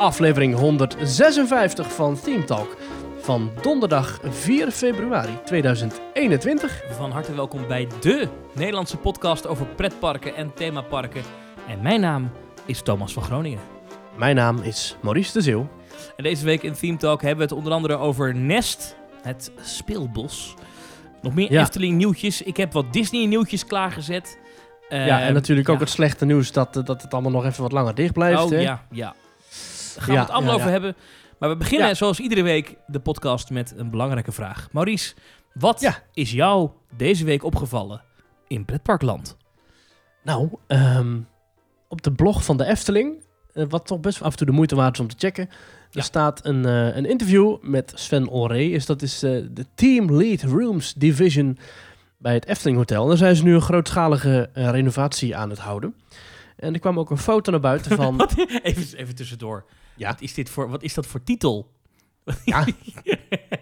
aflevering 156 van Theme Talk van donderdag 4 februari 2021. Van harte welkom bij de Nederlandse podcast over pretparken en themaparken. En mijn naam is Thomas van Groningen. Mijn naam is Maurice de Zeeuw. En deze week in Theme Talk hebben we het onder andere over Nest, het speelbos. Nog meer Ja. Efteling nieuwtjes. Ik heb wat Disney nieuwtjes klaargezet. ja, en Ehm, natuurlijk ook het slechte nieuws dat, eh, dat het allemaal nog even wat langer dicht blijft. Oh hè? ja, ja. Gaan we het allemaal over hebben. Maar we beginnen zoals iedere week de podcast met een belangrijke vraag. Maurice, wat is jou deze week opgevallen in pretparkland? Nou, ehm, op de blog van de Efteling, eh, wat toch best af en toe de moeite waard is om te checken. Er staat een, eh, een interview met Sven Olree. Is, dat is eh, de Team Lead Rooms Division bij het Efteling Hotel. En daar zijn ze nu een grootschalige renovatie aan het houden. En er kwam ook een foto naar buiten van... Even, even tussendoor. Ja. Wat, is dit voor, wat is dat voor titel? Ja.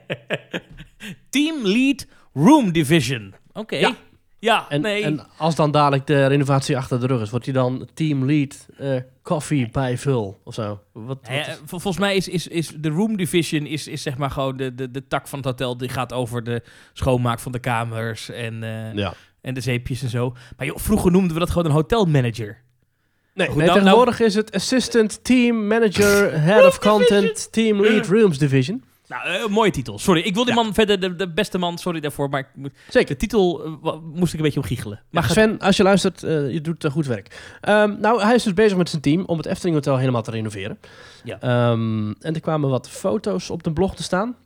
Team Lead Room Division. Oké. Ja. Ja, En, nee. en als dan dadelijk de renovatie achter de rug is, wordt hij dan Team Lead eh Coffee bij Vul of zo? Wat, volgens mij is, is, is de Room Division is, is zeg maar gewoon de, de, de tak van het hotel. Die gaat over de schoonmaak van de kamers en, ja. en de zeepjes en zo. Maar joh, vroeger noemden we dat gewoon een hotelmanager. Nee, Goed, nee nou- tegenwoordig is het Assistant Team Manager Head of Content Team Lead Rooms Division. Nou, eh, een mooie titel. Sorry, ik wil die Ja. man verder, de, de beste man, sorry daarvoor. Maar ik moet- Zeker. de titel eh, moest ik een beetje om giechelen. Maar Sven, als je luistert, eh, je doet eh, goed werk. Ehm, nou, hij is dus bezig met zijn team om het Efteling Hotel helemaal te renoveren. Ja. Ehm, en er kwamen wat foto's op de blog te staan.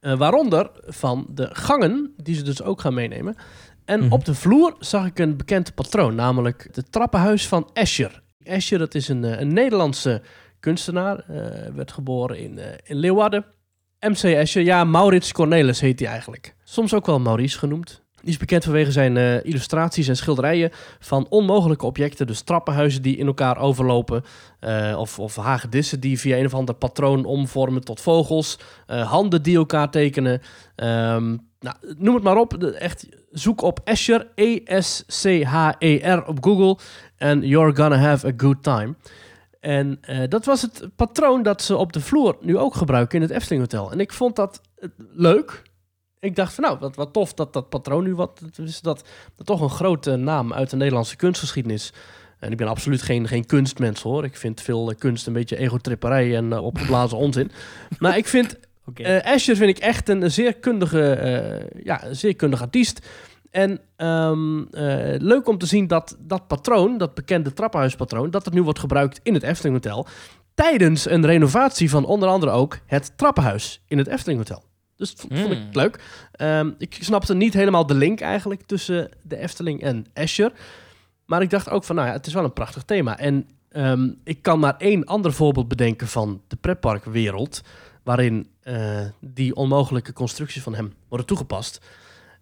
Eh, waaronder van de gangen, die ze dus ook gaan meenemen. En Mhm. op de vloer zag ik een bekend patroon, namelijk het trappenhuis van Escher. Escher, dat is een, eh, een Nederlandse kunstenaar. eh, werd geboren in, eh, in Leeuwarden. MC Escher, ja, Maurits Cornelis heet hij eigenlijk. Soms ook wel Maurice genoemd. Die is bekend vanwege zijn illustraties en schilderijen van onmogelijke objecten. Dus trappenhuizen die in elkaar overlopen. of, of hagedissen die via een of ander patroon omvormen tot vogels. handen die elkaar tekenen. Ehm, nou, noem het maar op. Echt, zoek op Escher, E-S-C-H-E-R op Google. En you're gonna have a good time. En eh, dat was het patroon dat ze op de vloer nu ook gebruiken in het Efteling Hotel. En ik vond dat eh, leuk. Ik dacht van nou, wat, wat tof dat dat patroon nu wat... Dus dat, toch een grote naam uit de Nederlandse kunstgeschiedenis. En ik ben absoluut geen, geen kunstmens hoor. Ik vind veel eh, kunst een beetje egotripperij en opgeblazen onzin. Maar ik vind Oké. eh Asher vind ik echt een zeer kundige, eh, ja, een zeer kundig artiest. En ehm, eh, leuk om te zien dat dat patroon, dat bekende trappenhuispatroon, dat het nu wordt gebruikt in het Efteling Hotel. Tijdens een renovatie van onder andere ook het trappenhuis in het Efteling Hotel. Dus dat vond ik Mm. leuk. Ehm, ik snapte niet helemaal de link eigenlijk tussen de Efteling en Escher. Maar ik dacht ook van, nou ja, het is wel een prachtig thema. En ehm, ik kan maar één ander voorbeeld bedenken van de pretparkwereld... waarin eh, die onmogelijke constructies van hem worden toegepast.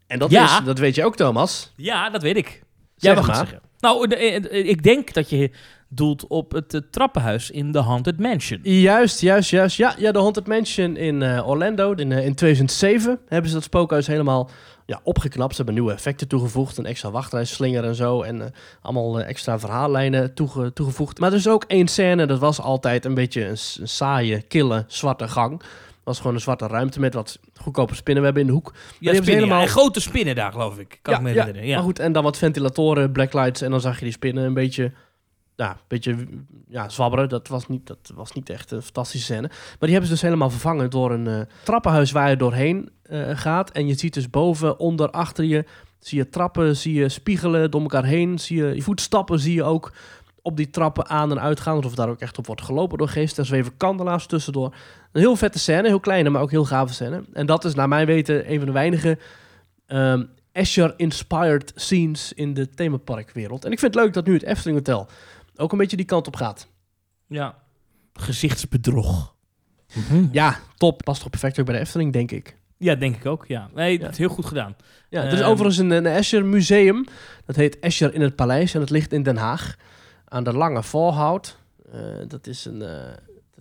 En dat, Ja. is, dat weet je ook, Thomas. Ja, dat weet ik. Zeg Jij mag het maar. zeggen. Nou, de- eh, ik denk dat je doelt op het eh, trappenhuis in de Haunted Mansion. Juist, juist, juist. Ja, ja de Haunted Mansion in eh, Orlando. In, eh, in 2007 hebben ze dat spookhuis helemaal ja, opgeknapt. Ze hebben nieuwe effecten toegevoegd. Een extra wachtrijslinger en zo. En eh, allemaal eh, extra verhaallijnen toege- toegevoegd. Maar er is ook één scène. Dat was altijd een beetje een, een saaie, kille, zwarte gang. Het was gewoon een zwarte ruimte met wat goedkope spinnenwebben in de hoek. Ja, spinnen, ja. helemaal- En grote spinnen daar, geloof ik. Kan ik me herinneren. Ja. Maar goed, en dan wat ventilatoren, blacklights. En dan zag je die spinnen een beetje, ja, een beetje ja, zwabberen. Dat was, niet, dat was niet echt een fantastische scène. Maar die hebben ze dus helemaal vervangen door een eh, trappenhuis waar je doorheen eh, gaat. En je ziet dus boven, onder, achter je, zie je trappen, zie je spiegelen door elkaar heen. Zie je voetstappen, zie je ook op die trappen aan en uitgaan. Alsof daar ook echt op wordt gelopen door geesten. Er zweven kandelaars tussendoor. Een heel vette scène, heel kleine, maar ook heel gave scène. En dat is naar mijn weten een van de weinige ehm Escher-inspired scenes in de themaparkwereld. En ik vind het leuk dat nu het Efteling Hotel ook een beetje die kant op gaat. ja. Gezichtsbedrog. Ja, top. Past toch perfect ook bij de Efteling, denk ik. Ja, denk ik ook. Ja. Nee, Ja. dat is heel goed gedaan. Ja, er is Ehm. overigens een, een Escher museum. Dat heet Escher in het Paleis en dat ligt in Den Haag. Aan de Lange Voorhout. Eh, dat is een... eh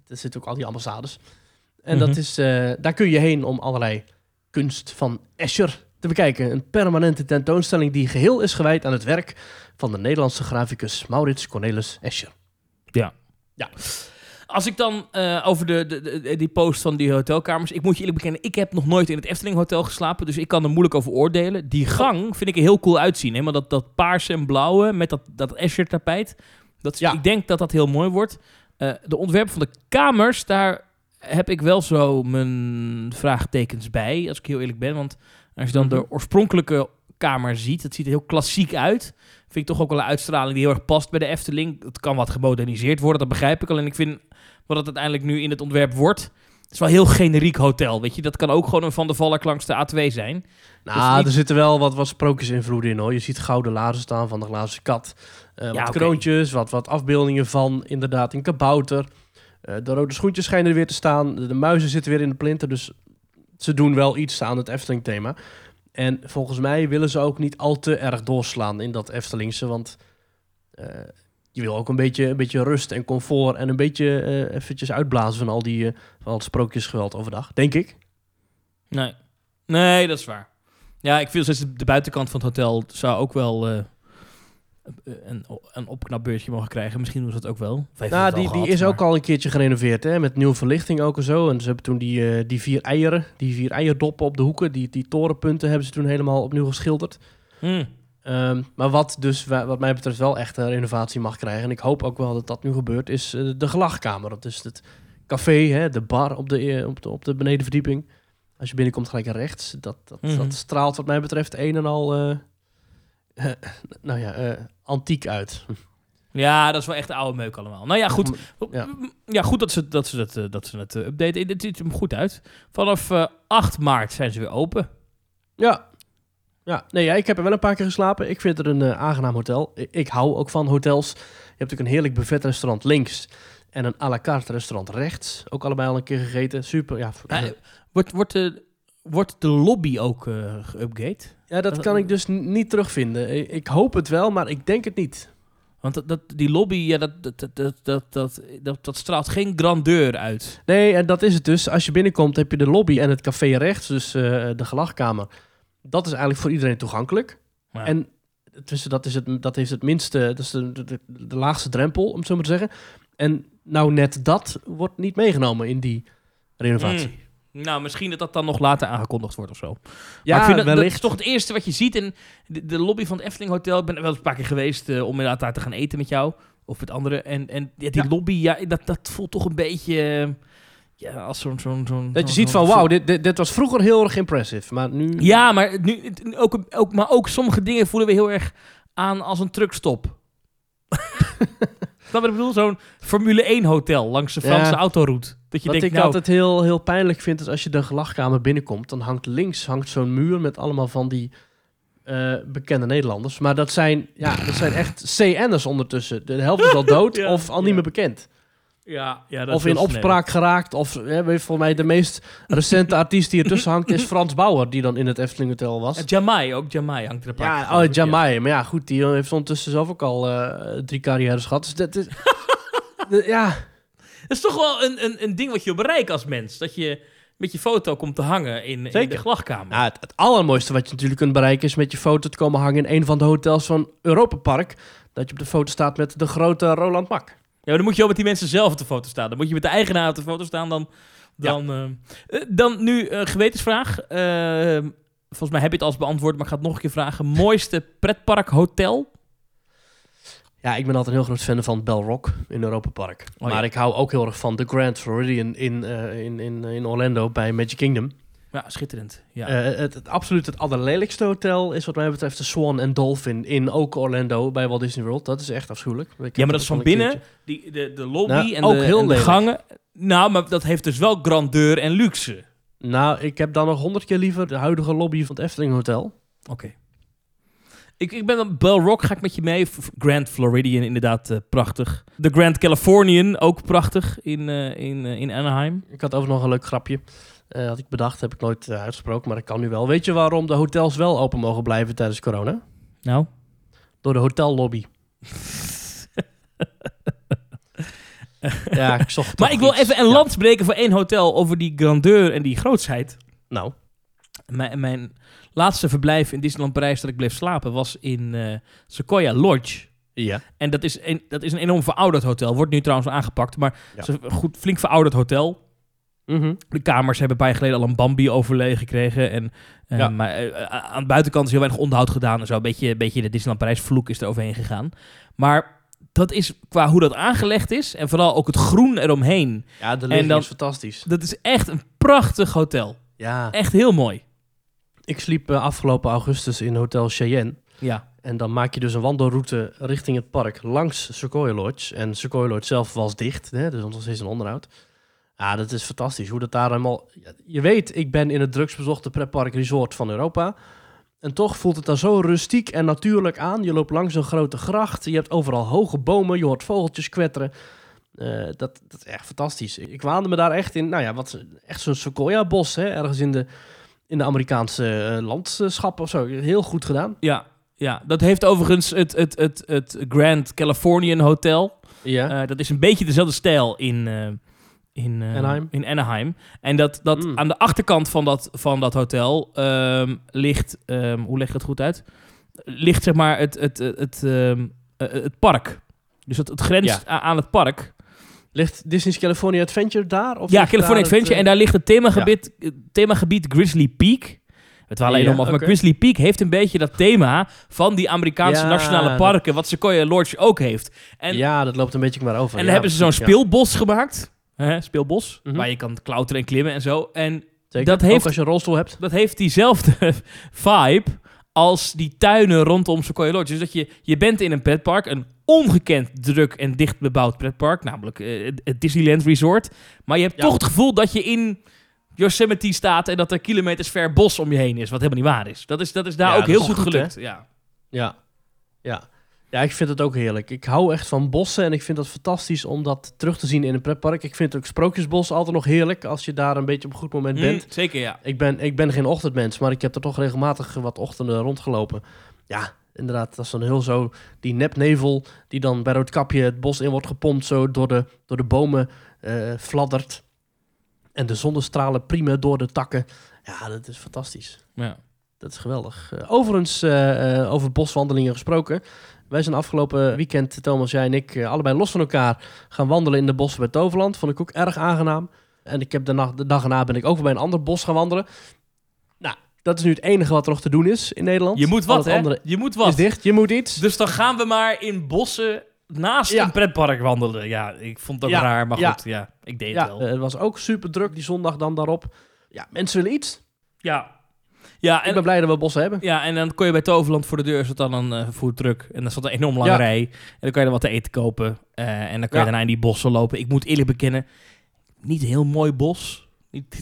dat zitten ook al die ambassades. En Mhm. dat is, eh, daar kun je heen om allerlei kunst van Escher te bekijken. Een permanente tentoonstelling die geheel is gewijd aan het werk van de Nederlandse graficus Maurits Cornelis Escher. Als ik dan eh, over de, de, de- die post van die hotelkamers... Ik moet je eerlijk bekennen, ik heb nog nooit in het Efteling Hotel geslapen. Dus ik kan er moeilijk over oordelen. Die gang vind ik er heel cool uitzien. Helemaal dat, dat paarse en blauwe met dat, dat Escher tapijt. Dat, Ja. Ik denk dat dat heel mooi wordt. Eh, de ontwerpen van de kamers, daar heb ik wel zo mijn vraagtekens bij. Als ik heel eerlijk ben. Want als je dan Mhm. de oorspronkelijke kamer ziet... Het ziet er heel klassiek uit. Vind ik toch ook wel een uitstraling die heel erg past bij de Efteling. Het kan wat gemoderniseerd worden, dat begrijp ik. Alleen ik vind wat het uiteindelijk nu in het ontwerp wordt... Het is wel een heel generiek hotel, weet je. Dat kan ook gewoon een Van der Valk langs de A2 zijn. Nou, niet- er zitten wel wat, wat sprookjesinvloeden in hoor. Je ziet gouden laarzen staan van de glazen kat. Eh, wat kroontjes, wat, wat afbeeldingen van inderdaad een kabouter. Eh, de rode schoentjes schijnen er weer te staan. De, de muizen zitten weer in de plinten. Dus ze doen wel iets aan het Efteling thema. En volgens mij willen ze ook niet al te erg doorslaan in dat Eftelingse. Want eh, je wil ook een beetje, een beetje rust en comfort. En een beetje eh, eventjes uitblazen van al die eh, van al het sprookjesgeweld overdag. Denk ik. Nee. Nee, dat is waar. Ja, ik vind steeds de buitenkant van het hotel zou ook wel een, een opknapbeurtje mogen krijgen. Misschien doen ze dat ook wel. Nou, die, die gehad, is maar- ook al een keertje gerenoveerd, hè? Met nieuwe verlichting ook en zo. En ze hebben toen die, eh, die vier eieren, die vier eierdoppen op de hoeken, die, die torenpunten hebben ze toen helemaal opnieuw geschilderd. Hmm. Ehm, maar wat dus wa- wat mij betreft wel echt een renovatie mag krijgen, en ik hoop ook wel dat dat nu gebeurt, is eh, de gelachkamer. Dat is het café, hè, de bar op de, eh, op, de, op de benedenverdieping. Als je binnenkomt gelijk rechts. Dat, dat, Mhm. dat straalt wat mij betreft een en al, eh, nou ja, eh, antiek uit. Ja, dat is wel echt oude meuk allemaal. Nou ja, goed. Ja. Ja, goed dat ze, dat ze het, eh, dat ze het updaten. Het ziet er goed uit. Vanaf eh, 8 maart zijn ze weer open. Ja. Ja, nee, ja, ik heb er wel een paar keer geslapen. Ik vind het een aangenaam hotel. Ik, ik hou ook van hotels. Je hebt natuurlijk een heerlijk buffetrestaurant links en een à la carte restaurant rechts. Ook allebei al een keer gegeten. Super, ja. Ja, wordt, wordt, de, Wordt de lobby ook uh, geüpgate? Ja, dat eh, kan ik dus niet terugvinden. Ik hoop het wel, maar ik denk het niet. Want dat, die lobby, ja, dat, dat, dat, dat, dat, dat, straalt geen grandeur uit. Nee, en dat is het dus. Als je binnenkomt heb je de lobby en het café rechts, dus eh, de gelagkamer. Dat is eigenlijk voor iedereen toegankelijk. En tussen dat, is het, dat heeft het minste, dat de, laagste drempel, om het zo maar te zeggen. En nou net dat wordt niet meegenomen in die renovatie. Hmm. Nou, misschien dat dat dan nog later aangekondigd wordt of zo. Ja, maar ik vind dat, dat wellicht. is toch het eerste wat je ziet in de, de lobby van het Efteling Hotel. Ik ben er wel eens een paar keer geweest eh, om inderdaad daar te gaan eten met jou. Of met anderen. En, en ja, die Ja. lobby, ja, dat, dat voelt toch een beetje... eh, ja, als zo'n... zo'n zo'n Dat je ziet van, wauw, dit, dit, dit was vroeger heel erg impressive. Maar nu... Ja, maar, nu, ook, ook, maar ook sommige dingen voelen we heel erg aan als een truckstop. Dat ik bedoel? Zo'n Formule 1 hotel langs de Franse Ja. autoroute. Dat je Wat denkt, ik nou... altijd heel, heel pijnlijk vind, is als je de gelachkamer binnenkomt, dan hangt links hangt zo'n muur met allemaal van die eh, bekende Nederlanders. Maar dat zijn, ja, dat zijn echt CN'ers ondertussen. De helft is al dood Ja, of al niet meer bekend. Ja, ja, dat Of is in opspraak geraakt. Of hè, weet volgens mij de meest recente artiest die ertussen hangt is Frans Bauer, die dan in het Efteling Hotel was. En Jamai, ook Jamai hangt er een paar keer, Ja, oh, Jamai. Maar ja, goed, die heeft ondertussen zelf ook al eh, drie carrières gehad. Dus dat is... de- ja, Dat is toch wel een, een, een ding wat je wil bereiken als mens. Dat je met je foto komt te hangen in, in de. Nou, het, het allermooiste wat je natuurlijk kunt bereiken is met je foto te komen hangen in een van de hotels van Europa Park. Dat je op de foto staat met de grote Roland Mak. Ja, maar dan moet je wel met die mensen zelf op de foto staan. Dan moet je met de eigenaar op de foto staan. Dan, dan, eh, eh, dan nu een gewetensvraag. Eh, volgens mij heb je het al eens beantwoord, maar ik ga het nog een keer vragen. Mooiste pretpark hotel? Ja, ik ben altijd een heel groot fan van Bell Rock in Europa Park. Oh, maar ik hou ook heel erg van de Grand Floridian in, in, in, in Orlando bij Magic Kingdom. Ja, schitterend. Ja. Eh, het, het absoluut het allerlelijkste hotel is wat mij betreft de Swan and Dolphin in ook Orlando bij Walt Disney World. Dat is echt afschuwelijk. Ik ja, maar dat is van binnen. Die, de, de lobby Nou, en, ook de, heel en de gangen. Nou, maar dat heeft dus wel grandeur en luxe. Nou, ik heb dan nog honderd keer liever de huidige lobby van het Efteling Hotel. Oké. Ik, ik ben dan Bell Rock, ga ik met je mee. Grand Floridian, inderdaad eh, prachtig. De Grand Californian, ook prachtig in, eh, in, in Anaheim. Ik had over nog een leuk grapje. Eh had ik bedacht, heb ik nooit eh, uitgesproken, maar dat kan nu wel. Weet je waarom de hotels wel open mogen blijven tijdens corona? Nou? Door de hotellobby. ja, ik zocht Maar ik wil iets. even een Ja. lans breken voor één hotel over die grandeur en die grootsheid. Nou, Mijn, mijn laatste verblijf in Disneyland Parijs dat ik bleef slapen was in eh, Sequoia Lodge. Ja. En dat is, een, dat is een enorm verouderd hotel. Wordt nu trouwens aangepakt, maar Ja. is een goed, flink verouderd hotel. Mhm. De kamers hebben een paar jaar geleden al een Bambi-overlay gekregen. En, eh, Ja. Maar eh, aan de buitenkant is heel weinig onderhoud gedaan en zo. Een beetje, een beetje de Disneyland Parijs vloek is er overheen gegaan. Maar dat is qua hoe dat aangelegd is en vooral ook het groen eromheen. Ja, de ligging is fantastisch. Dat is echt een prachtig hotel. Ja. Echt heel mooi. Ik sliep eh, afgelopen augustus in Hotel Cheyenne. Ja, En dan maak je dus een wandelroute richting het park langs Sequoia Lodge. En Sequoia Lodge zelf was dicht, hè, dus nog steeds een onderhoud. Ja, dat is fantastisch. Hoe dat daar helemaal... Je weet, ik ben in het drugsbezochte pretpark resort van Europa. En toch voelt het daar zo rustiek en natuurlijk aan. Je loopt langs een grote gracht. Je hebt overal hoge bomen. Je hoort vogeltjes kwetteren. Eh, dat, dat is echt fantastisch. Ik waande me daar echt in, nou ja, wat, echt zo'n sequoia-bos, hè, ergens in de, in de Amerikaanse eh, landschap of zo. Heel goed gedaan. ja, ja. dat heeft overigens het, het, het, het Grand Californian Hotel. Ja. Eh, dat is een beetje dezelfde stijl in, in, eh, Anaheim? in Anaheim. En dat, dat Mm. aan de achterkant van dat, van dat hotel ehm, ligt, ehm, hoe leg ik het goed uit? Ligt zeg maar het, het, het, het, ehm, eh, het park. Dus het, het grenst aan het park. Ligt Disney's California Adventure daar? Of ja, California het, Adventure. eh, En daar ligt het themagebied, themagebied Grizzly Peak. Het waren Ja, alleen nog maar. Grizzly Peak heeft een beetje dat thema van die Amerikaanse Ja, nationale dat- parken, wat Sequoia Lodge ook heeft. En ja, dat loopt een beetje maar over. En dan hebben ze zo'n speelbos gemaakt. Hè, speelbos. Mhm. Waar je kan klauteren en klimmen en zo. En Zeker. dat heeft- als je een rolstoel hebt. dat heeft diezelfde vibe als die tuinen rondom Sequoia Lodge. Dus dat je, je bent in een pretpark, een ongekend druk en dicht bebouwd pretpark. Namelijk eh, het- Disneyland Resort. Maar je hebt Ja. toch het gevoel dat je in Yosemite staat en dat er kilometers ver bos om je heen is. Wat helemaal niet waar is. Dat is, dat is daar Ja, ook heel goed, hè? gelukt. Ja. Ja. Ja. Ja, ik vind het ook heerlijk. Ik hou echt van bossen en ik vind het fantastisch om dat terug te zien in een pretpark. Ik vind ook Sprookjesbos altijd nog heerlijk als je daar een beetje op een goed moment bent. Mm, zeker, ja. Ik ben, ik ben geen ochtendmens, maar ik heb er toch regelmatig wat ochtenden rondgelopen. Ja, inderdaad, dat is dan heel zo die nepnevel die dan bij Roodkapje het bos in wordt gepompt, zo door de, door de bomen eh, fladdert. En de zonnestralen priemen door de takken. Ja, dat is fantastisch. ja. Dat is geweldig. Eh, overigens, eh, over boswandelingen gesproken. Wij zijn afgelopen weekend, Thomas, jij en ik, eh, allebei los van elkaar gaan wandelen in de bossen bij Toverland. Vond ik ook erg aangenaam. En ik heb de, nacht, de dag erna ben ik ook weer bij een ander bos gaan wandelen. Nou, dat is nu het enige wat er nog te doen is in Nederland. Je moet wat, hè? Je moet is wat. dicht. Je moet iets. Dus dan gaan we maar in bossen naast Ja. een pretpark wandelen. Ja, ik vond dat Ja, raar, maar ja. goed, ja, ik deed het wel. eh, het was ook super druk die zondag dan daarop. Ja, mensen willen iets. ja. Ja, ik en, ben blij dat we bossen hebben. ja, en dan kon je bij Toverland voor de deur zat dan een uh, foodtruck. En dan zat een enorm lange Ja. rij. En dan kan je er wat te eten kopen. Eh, en dan kan je daarna in die bossen lopen. Ik moet eerlijk bekennen, niet een heel mooi bos.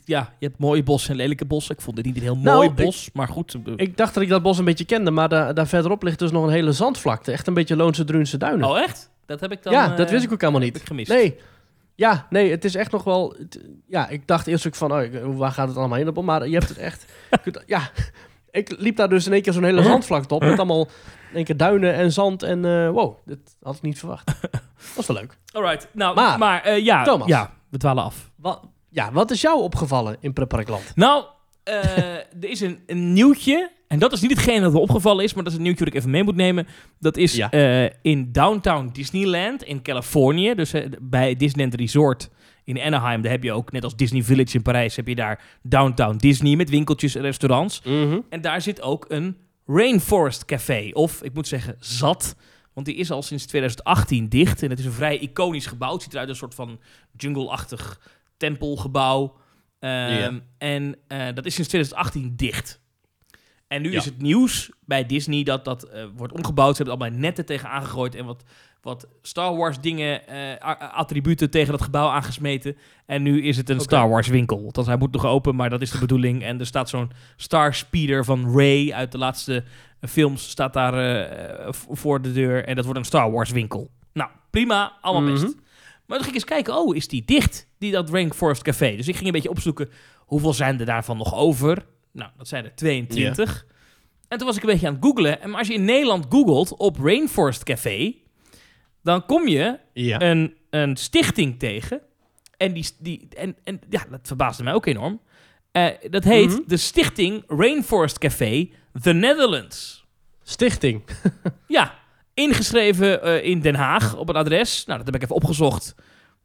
Ja, je hebt mooie bossen en lelijke bossen. Ik vond dit niet een heel Nou, mooi ik- bos, maar goed. eh, Ik dacht dat ik dat bos een beetje kende, maar daar, daar verderop ligt dus nog een hele zandvlakte. Echt een beetje Loonse Druunse duinen. oh, echt? Dat heb ik dan... ja, eh, dat wist ik ook helemaal heb niet. ik gemist. Nee. Ja, nee, het is echt nog wel... het- ja, ik dacht eerst ook van, oh, waar gaat het allemaal heen op? Maar je hebt het echt... kunt- ja, ik liep daar dus in één keer zo'n hele zandvlakte op. Met allemaal in één keer duinen en zand. En eh, wow, dit had ik niet verwacht. Dat was wel leuk. Alright, nou, maar, Maar, eh, ja, Thomas. ja, we dwalen af. Wat, ja, wat is jou opgevallen in Pretparkland? Nou, er is een, een nieuwtje. En dat is niet hetgeen dat me opgevallen is, maar dat is een nieuwtje dat ik even mee moet nemen. Dat is Ja. eh, in Downtown Disneyland in Californië. Dus eh, bij Disneyland Resort in Anaheim. Daar heb je ook, net als Disney Village in Parijs, heb je daar Downtown Disney met winkeltjes en restaurants. En daar zit ook een Rainforest Café. Of, ik moet zeggen, zat. Want die is al sinds 2018 dicht. En het is een vrij iconisch gebouw. Het ziet eruit als een soort van jungle-achtig tempelgebouw. Ehm. En eh, dat is sinds 2018 dicht. En nu Ja. is het nieuws bij Disney dat dat eh, wordt omgebouwd. Ze hebben er allemaal netten tegen aangegooid en wat, wat Star Wars dingen, eh, attributen tegen dat gebouw aangesmeten. En nu is het een. Star Wars winkel. Althans, hij moet nog open, maar dat is de bedoeling. En er staat zo'n Star Speeder van Ray uit de laatste films staat daar voor de deur. En dat wordt een Star Wars winkel. Nou, prima, allemaal best. Maar toen ging ik eens kijken, oh, is die dicht, die dat Rainforest Café? Dus ik ging een beetje opzoeken, hoeveel zijn er daarvan nog over? Nou, dat zijn er 22. En toen was ik een beetje aan het googlen. En als je in Nederland googelt op Rainforest Café, dan kom je een, een stichting tegen. En, die, die, en, en ja, dat verbaasde mij ook enorm. Eh, dat heet Mhm. de Stichting Rainforest Café The Netherlands. Stichting. Ja, ingeschreven eh, in Den Haag op een adres. Nou, dat heb ik even opgezocht.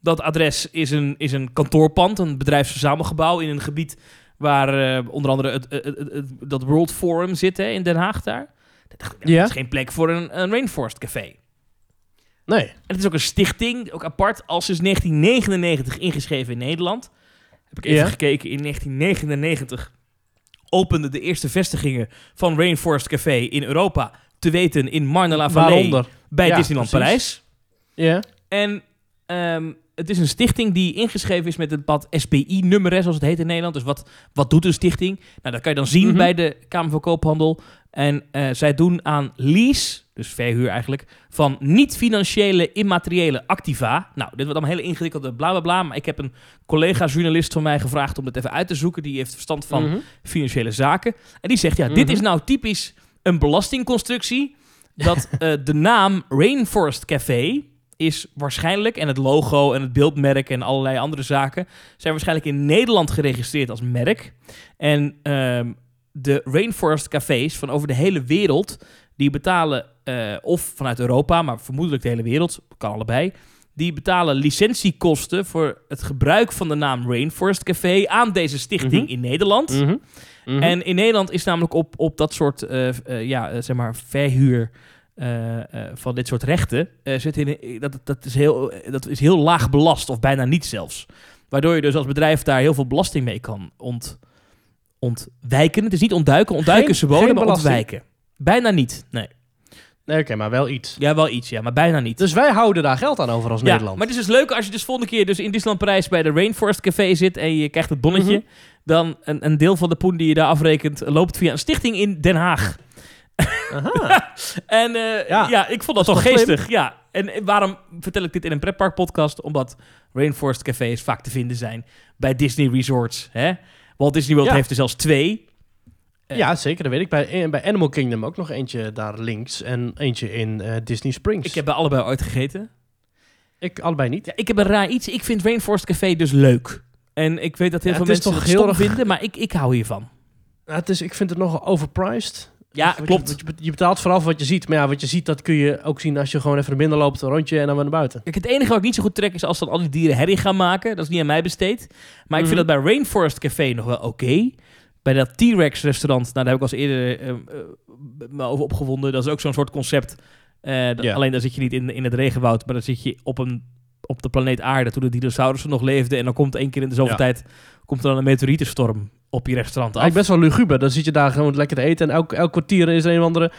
Dat adres is een, is een kantoorpand, een bedrijfsverzamelgebouw in een gebied waar eh, onder andere het, het, het- het- dat World Forum zit hè, in Den Haag daar. Dacht, ja, Ja. Dat is geen plek voor een, een Rainforest Café. Nee. En het is ook een stichting, ook apart, al sinds 1999 ingeschreven in Nederland. Heb ik even Ja. gekeken, in 1999 openden de eerste vestigingen van Rainforest Café in Europa. Te weten in Marne-la-Vallée Waaronder. bij Ja, Disneyland precies. Parijs. Ja. En ehm, het is een stichting die ingeschreven is met een bepaald SPI-nummer, zoals het heet in Nederland. Dus wat, wat doet een stichting? Nou, dat kan je dan zien Mhm. bij de Kamer van Koophandel. En eh, zij doen aan lease, dus verhuur eigenlijk, van niet-financiële immateriële activa. Nou, dit wordt allemaal hele ingewikkelde bla bla bla. Maar ik heb een collega-journalist van mij gevraagd om het even uit te zoeken. Die heeft verstand van Mhm. financiële zaken. En die zegt, ja, dit Mhm. is nou typisch een belastingconstructie. Dat eh, de naam Rainforest Café is waarschijnlijk, en het logo en het beeldmerk en allerlei andere zaken, zijn waarschijnlijk in Nederland geregistreerd als merk. En ehm, de Rainforest Cafés van over de hele wereld, die betalen, eh, of vanuit Europa, maar vermoedelijk de hele wereld, kan allebei, die betalen licentiekosten voor het gebruik van de naam Rainforest Café aan deze stichting Mhm. in Nederland. Mhm. En in Nederland is namelijk op, op dat soort eh, eh, ja, eh, zeg maar verhuur van dit soort rechten zit in, dat, dat, is heel, dat is heel laag belast of bijna niet zelfs. Waardoor je dus als bedrijf daar heel veel belasting mee kan ont, ontwijken. Het is niet ontduiken, ontduiken Geen- verboden, geen maar ontwijken. Bijna niet, nee. Nee, Oké, maar wel iets. Ja, wel iets, ja, maar bijna niet. Dus wij houden daar geld aan over als ja, Nederland. maar het is dus leuk als je dus volgende keer dus in Disneyland Parijs bij de Rainforest Café zit en je krijgt het bonnetje. Mhm. Dan een, een deel van de poen die je daar afrekent loopt via een stichting in Den Haag. Aha. En eh, ja. Ja, ik vond dat, dat toch geestig. Ja. En waarom vertel ik dit in een pretpark podcast? Omdat Rainforest Cafés vaak te vinden zijn bij Disney Resorts. Hè? Walt Disney World Ja. heeft er zelfs twee. Eh. Ja, zeker. Dat weet ik. Bij, en bij Animal Kingdom ook nog eentje daar links. En eentje in eh, Disney Springs. Ik heb bij allebei ooit gegeten. Ik allebei niet. Ja, ik heb een raar iets. Ik vind Rainforest Café dus leuk. En ik weet dat heel Ja, veel het mensen toch het heel stom erg- vinden, maar ik, ik hou hiervan. Ja, het is, ik vind het nogal overpriced. Ja, Wat klopt. Je, je betaalt vooral voor wat je ziet. Maar ja, wat je ziet, dat kun je ook zien als je gewoon even naar binnen loopt, een rondje en dan weer naar buiten. Kijk, het enige wat ik niet zo goed trek is als dan al die dieren herrie gaan maken. Dat is niet aan mij besteed. Maar ik vind Mhm. dat bij Rainforest Café nog wel oké. Bij dat T-Rex restaurant, nou, daar heb ik al eens eerder eh, eh, me over opgewonden. Dat is ook zo'n soort concept. Eh, dat-. Alleen dan zit je niet in, in het regenwoud, maar dan zit je op, een, op de planeet Aarde toen de dinosaurussen nog leefden. En dan komt één keer in de zoveel Ja. tijd komt er dan een meteorietenstorm op je restaurant af. Eigenlijk best wel luguber. Dan zit je daar gewoon lekker te eten. En elk, elk kwartier is er een of andere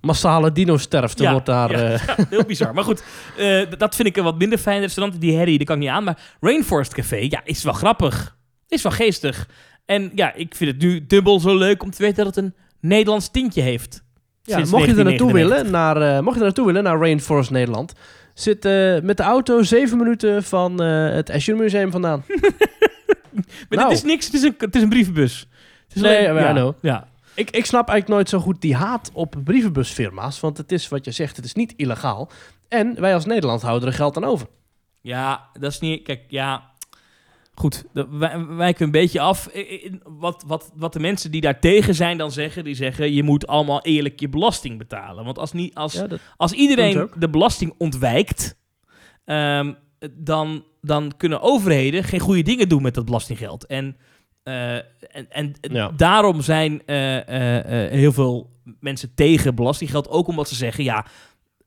massale dino-sterfte. Ja, wordt daar... ja. Heel bizar. Maar goed, dat vind ik een wat minder fijn restaurant. Die herrie, die kan ik niet aan. Maar Rainforest Café, ja, is wel grappig. Is wel geestig. En ja, ik vind het nu dubbel zo leuk om te weten dat het een Nederlands tintje heeft. ja, Sinds mocht je er naartoe 1999. willen, naar, eh, mocht je er naartoe willen, naar Rainforest Nederland... Zit eh, met de auto zeven minuten van eh, het Escher Museum vandaan. Maar Nou. dit is niks, het is een, het is een brievenbus. Het is Nee, alleen- ja. Ja. Ik, ik snap eigenlijk nooit zo goed die haat op brievenbusfirma's. Want het is wat je zegt, het is niet illegaal. En wij als Nederland houden er geld aan over. ja, dat is niet... Kijk, ja... Goed, dat- wij wijken een beetje af. Wat, wat, wat de mensen die daar tegen zijn dan zeggen, die zeggen... je moet allemaal eerlijk je belasting betalen. Want als, niet, als, Ja, Als iedereen de belasting ontwijkt, ehm, dan, dan kunnen overheden geen goede dingen doen met dat belastinggeld. En, eh, en, en Ja. daarom zijn eh, eh, eh, heel veel mensen tegen belastinggeld. Ook omdat ze zeggen, ja,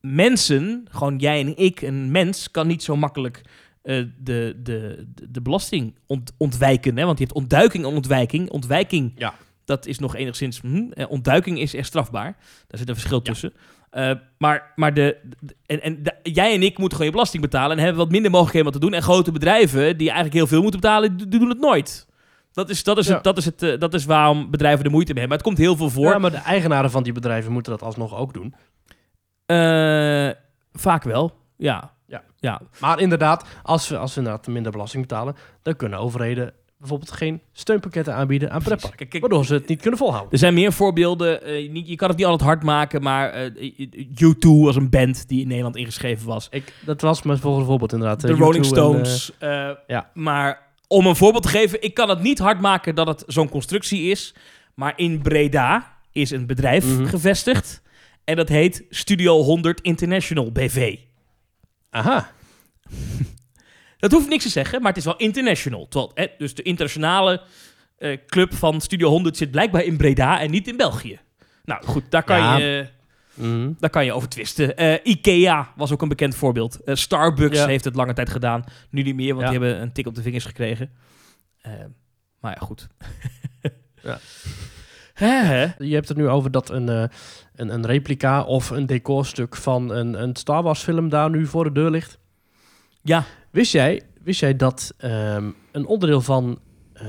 mensen, gewoon jij en ik, een mens, kan niet zo makkelijk eh, de, de, de, de belasting ont- ontwijken. Hè? Want je hebt ontduiking en ontwijking. Ontwijking, Ja. dat is nog enigszins... Hm, eh, ontduiking is echt strafbaar. Daar zit een verschil tussen. Eh, maar maar de, de- en, en de- jij en ik moeten gewoon je belasting betalen... en hebben wat minder mogelijkheden om te doen. En grote bedrijven, die eigenlijk heel veel moeten betalen... die, die doen het nooit. Dat is, dat, is Ja. het, dat, is het, dat is waarom bedrijven er moeite mee hebben. Maar het komt heel veel voor. ja, maar de eigenaren van die bedrijven moeten dat alsnog ook doen. Vaak wel, ja. Ja. Maar inderdaad, als we, als we inderdaad minder belasting betalen... dan kunnen overheden bijvoorbeeld geen steunpakketten aanbieden aan pretparken. Waardoor ze het niet kunnen volhouden. Er zijn meer voorbeelden. eh, niet, je kan het niet altijd hard maken, maar eh, U2 was een band die in Nederland ingeschreven was. Ik, dat was mijn volgende voorbeeld inderdaad. De eh, Rolling U2 en, Stones. eh, ja. Maar om een voorbeeld te geven, ik kan het niet hard maken dat het zo'n constructie is. Maar in Breda is een bedrijf Mhm. gevestigd. En dat heet Studio 100 International BV. Aha. Dat hoeft niks te zeggen, maar het is wel international. Terwijl, hè, dus de internationale eh, club van Studio 100 zit blijkbaar in Breda en niet in België. Nou goed, daar kan, Ja. je, Mhm. daar kan je over twisten. Eh, Ikea was ook een bekend voorbeeld. Eh, Starbucks Ja. heeft het lange tijd gedaan. Nu niet meer, want Ja. die hebben een tik op de vingers gekregen. Maar ja, goed. Ja. Je hebt het nu over dat een, eh, een, een replica of een decorstuk van een, een Star Wars film daar nu voor de deur ligt. Ja, Wist jij, wist jij dat ehm, een onderdeel van eh,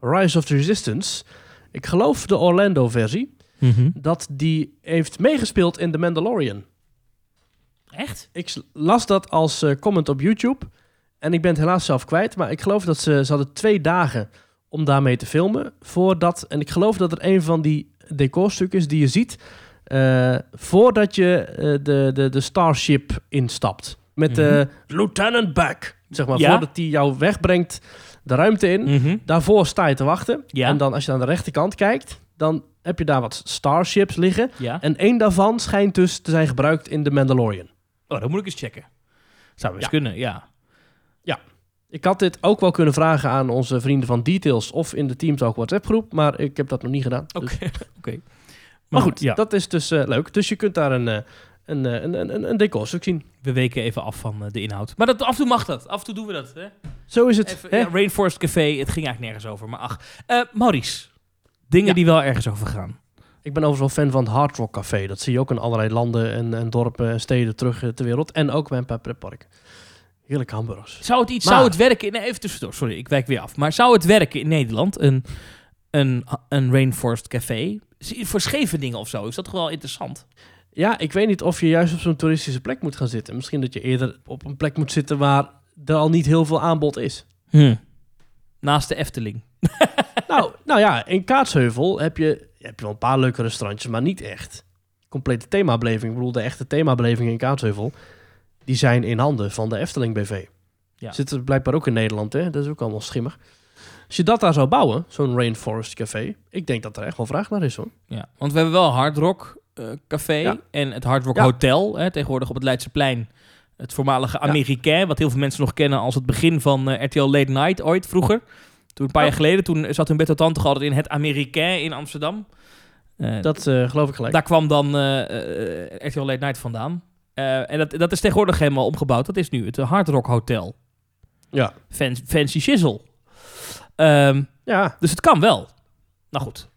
Rise of the Resistance, ik geloof de Orlando-versie, dat die heeft meegespeeld in The Mandalorian? echt? Ik las dat als eh, comment op YouTube. En ik ben het helaas zelf kwijt. Maar ik geloof dat ze, ze hadden twee dagen om daarmee te filmen. Voordat, en ik geloof dat het een van die decorstukken is die je ziet. eh, voordat je eh, de, de, de Starship instapt. Met de Lieutenant Back. Zeg maar, Ja. voordat die jou wegbrengt de ruimte in. Mhm. Daarvoor sta je te wachten. Ja. En dan als je aan de rechterkant kijkt, dan heb je daar wat Starships liggen. Ja. En één daarvan schijnt dus te zijn gebruikt in The Mandalorian. Oh, dat moet ik eens checken. Zou best Ja. kunnen, ja. Ik had dit ook wel kunnen vragen aan onze vrienden van Details of in de Teamtalk WhatsApp groep, maar ik heb dat nog niet gedaan. Oké. Dus- Oké. maar goed, ja. dat is dus eh, leuk. Dus je kunt daar een, eh, een, eh, een, een, een, een decorstuk zien. We weken even af van de inhoud. Maar dat, af en toe mag dat. Af en toe doen we dat. Hè? Zo is het. Even, hè? ja, Rainforest Café, het ging eigenlijk nergens over. Maar ach. Eh, Maurice, dingen Ja. die wel ergens over gaan. Ik ben overigens wel fan van het Hard Rock Café. Dat zie je ook in allerlei landen en, en dorpen en steden terug ter wereld. En ook bij een paar pretparken. Heerlijke hamburgers. Zou het, iets, Maar- zou het werken... Nee, even tussendoor. Sorry, ik wijk weer af. Maar zou het werken in Nederland? Een, een, een Rainforest Café? Voor Scheveningen of zo? Is dat toch wel interessant? Ja, ik weet niet of je juist op zo'n toeristische plek moet gaan zitten. Misschien dat je eerder op een plek moet zitten waar er al niet heel veel aanbod is. Hm. Naast de Efteling. nou, nou ja, in Kaatsheuvel heb je, heb je wel een paar leuke restaurantjes, maar niet echt. Complete themabeleving. Ik bedoel, de echte themabelevingen in Kaatsheuvel, die zijn in handen van de Efteling BV. Ja. Zit er blijkbaar ook in Nederland, hè? Dat is ook allemaal schimmig. Als je dat daar zou bouwen, zo'n Rainforest Café, ik denk dat er echt wel vraag naar is, hoor. Ja, want we hebben wel Hard Rock eh, Café Ja. en het Hard Rock Ja. Hotel. Hè, tegenwoordig op het Leidseplein. Het voormalige Americain, wat heel veel mensen nog kennen als het begin van eh, RTL Late Night ooit vroeger. Toen een paar jaar geleden, toen zat hun beste tante altijd in het Americain in Amsterdam. Eh, Dat geloof ik gelijk. daar kwam dan RTL Late Night vandaan. Eh, en dat, dat is tegenwoordig helemaal omgebouwd. Dat is nu het Hard Rock Hotel. Ja. Fan- fancy shizzle. Ehm, Ja, dus het kan wel. Nou goed.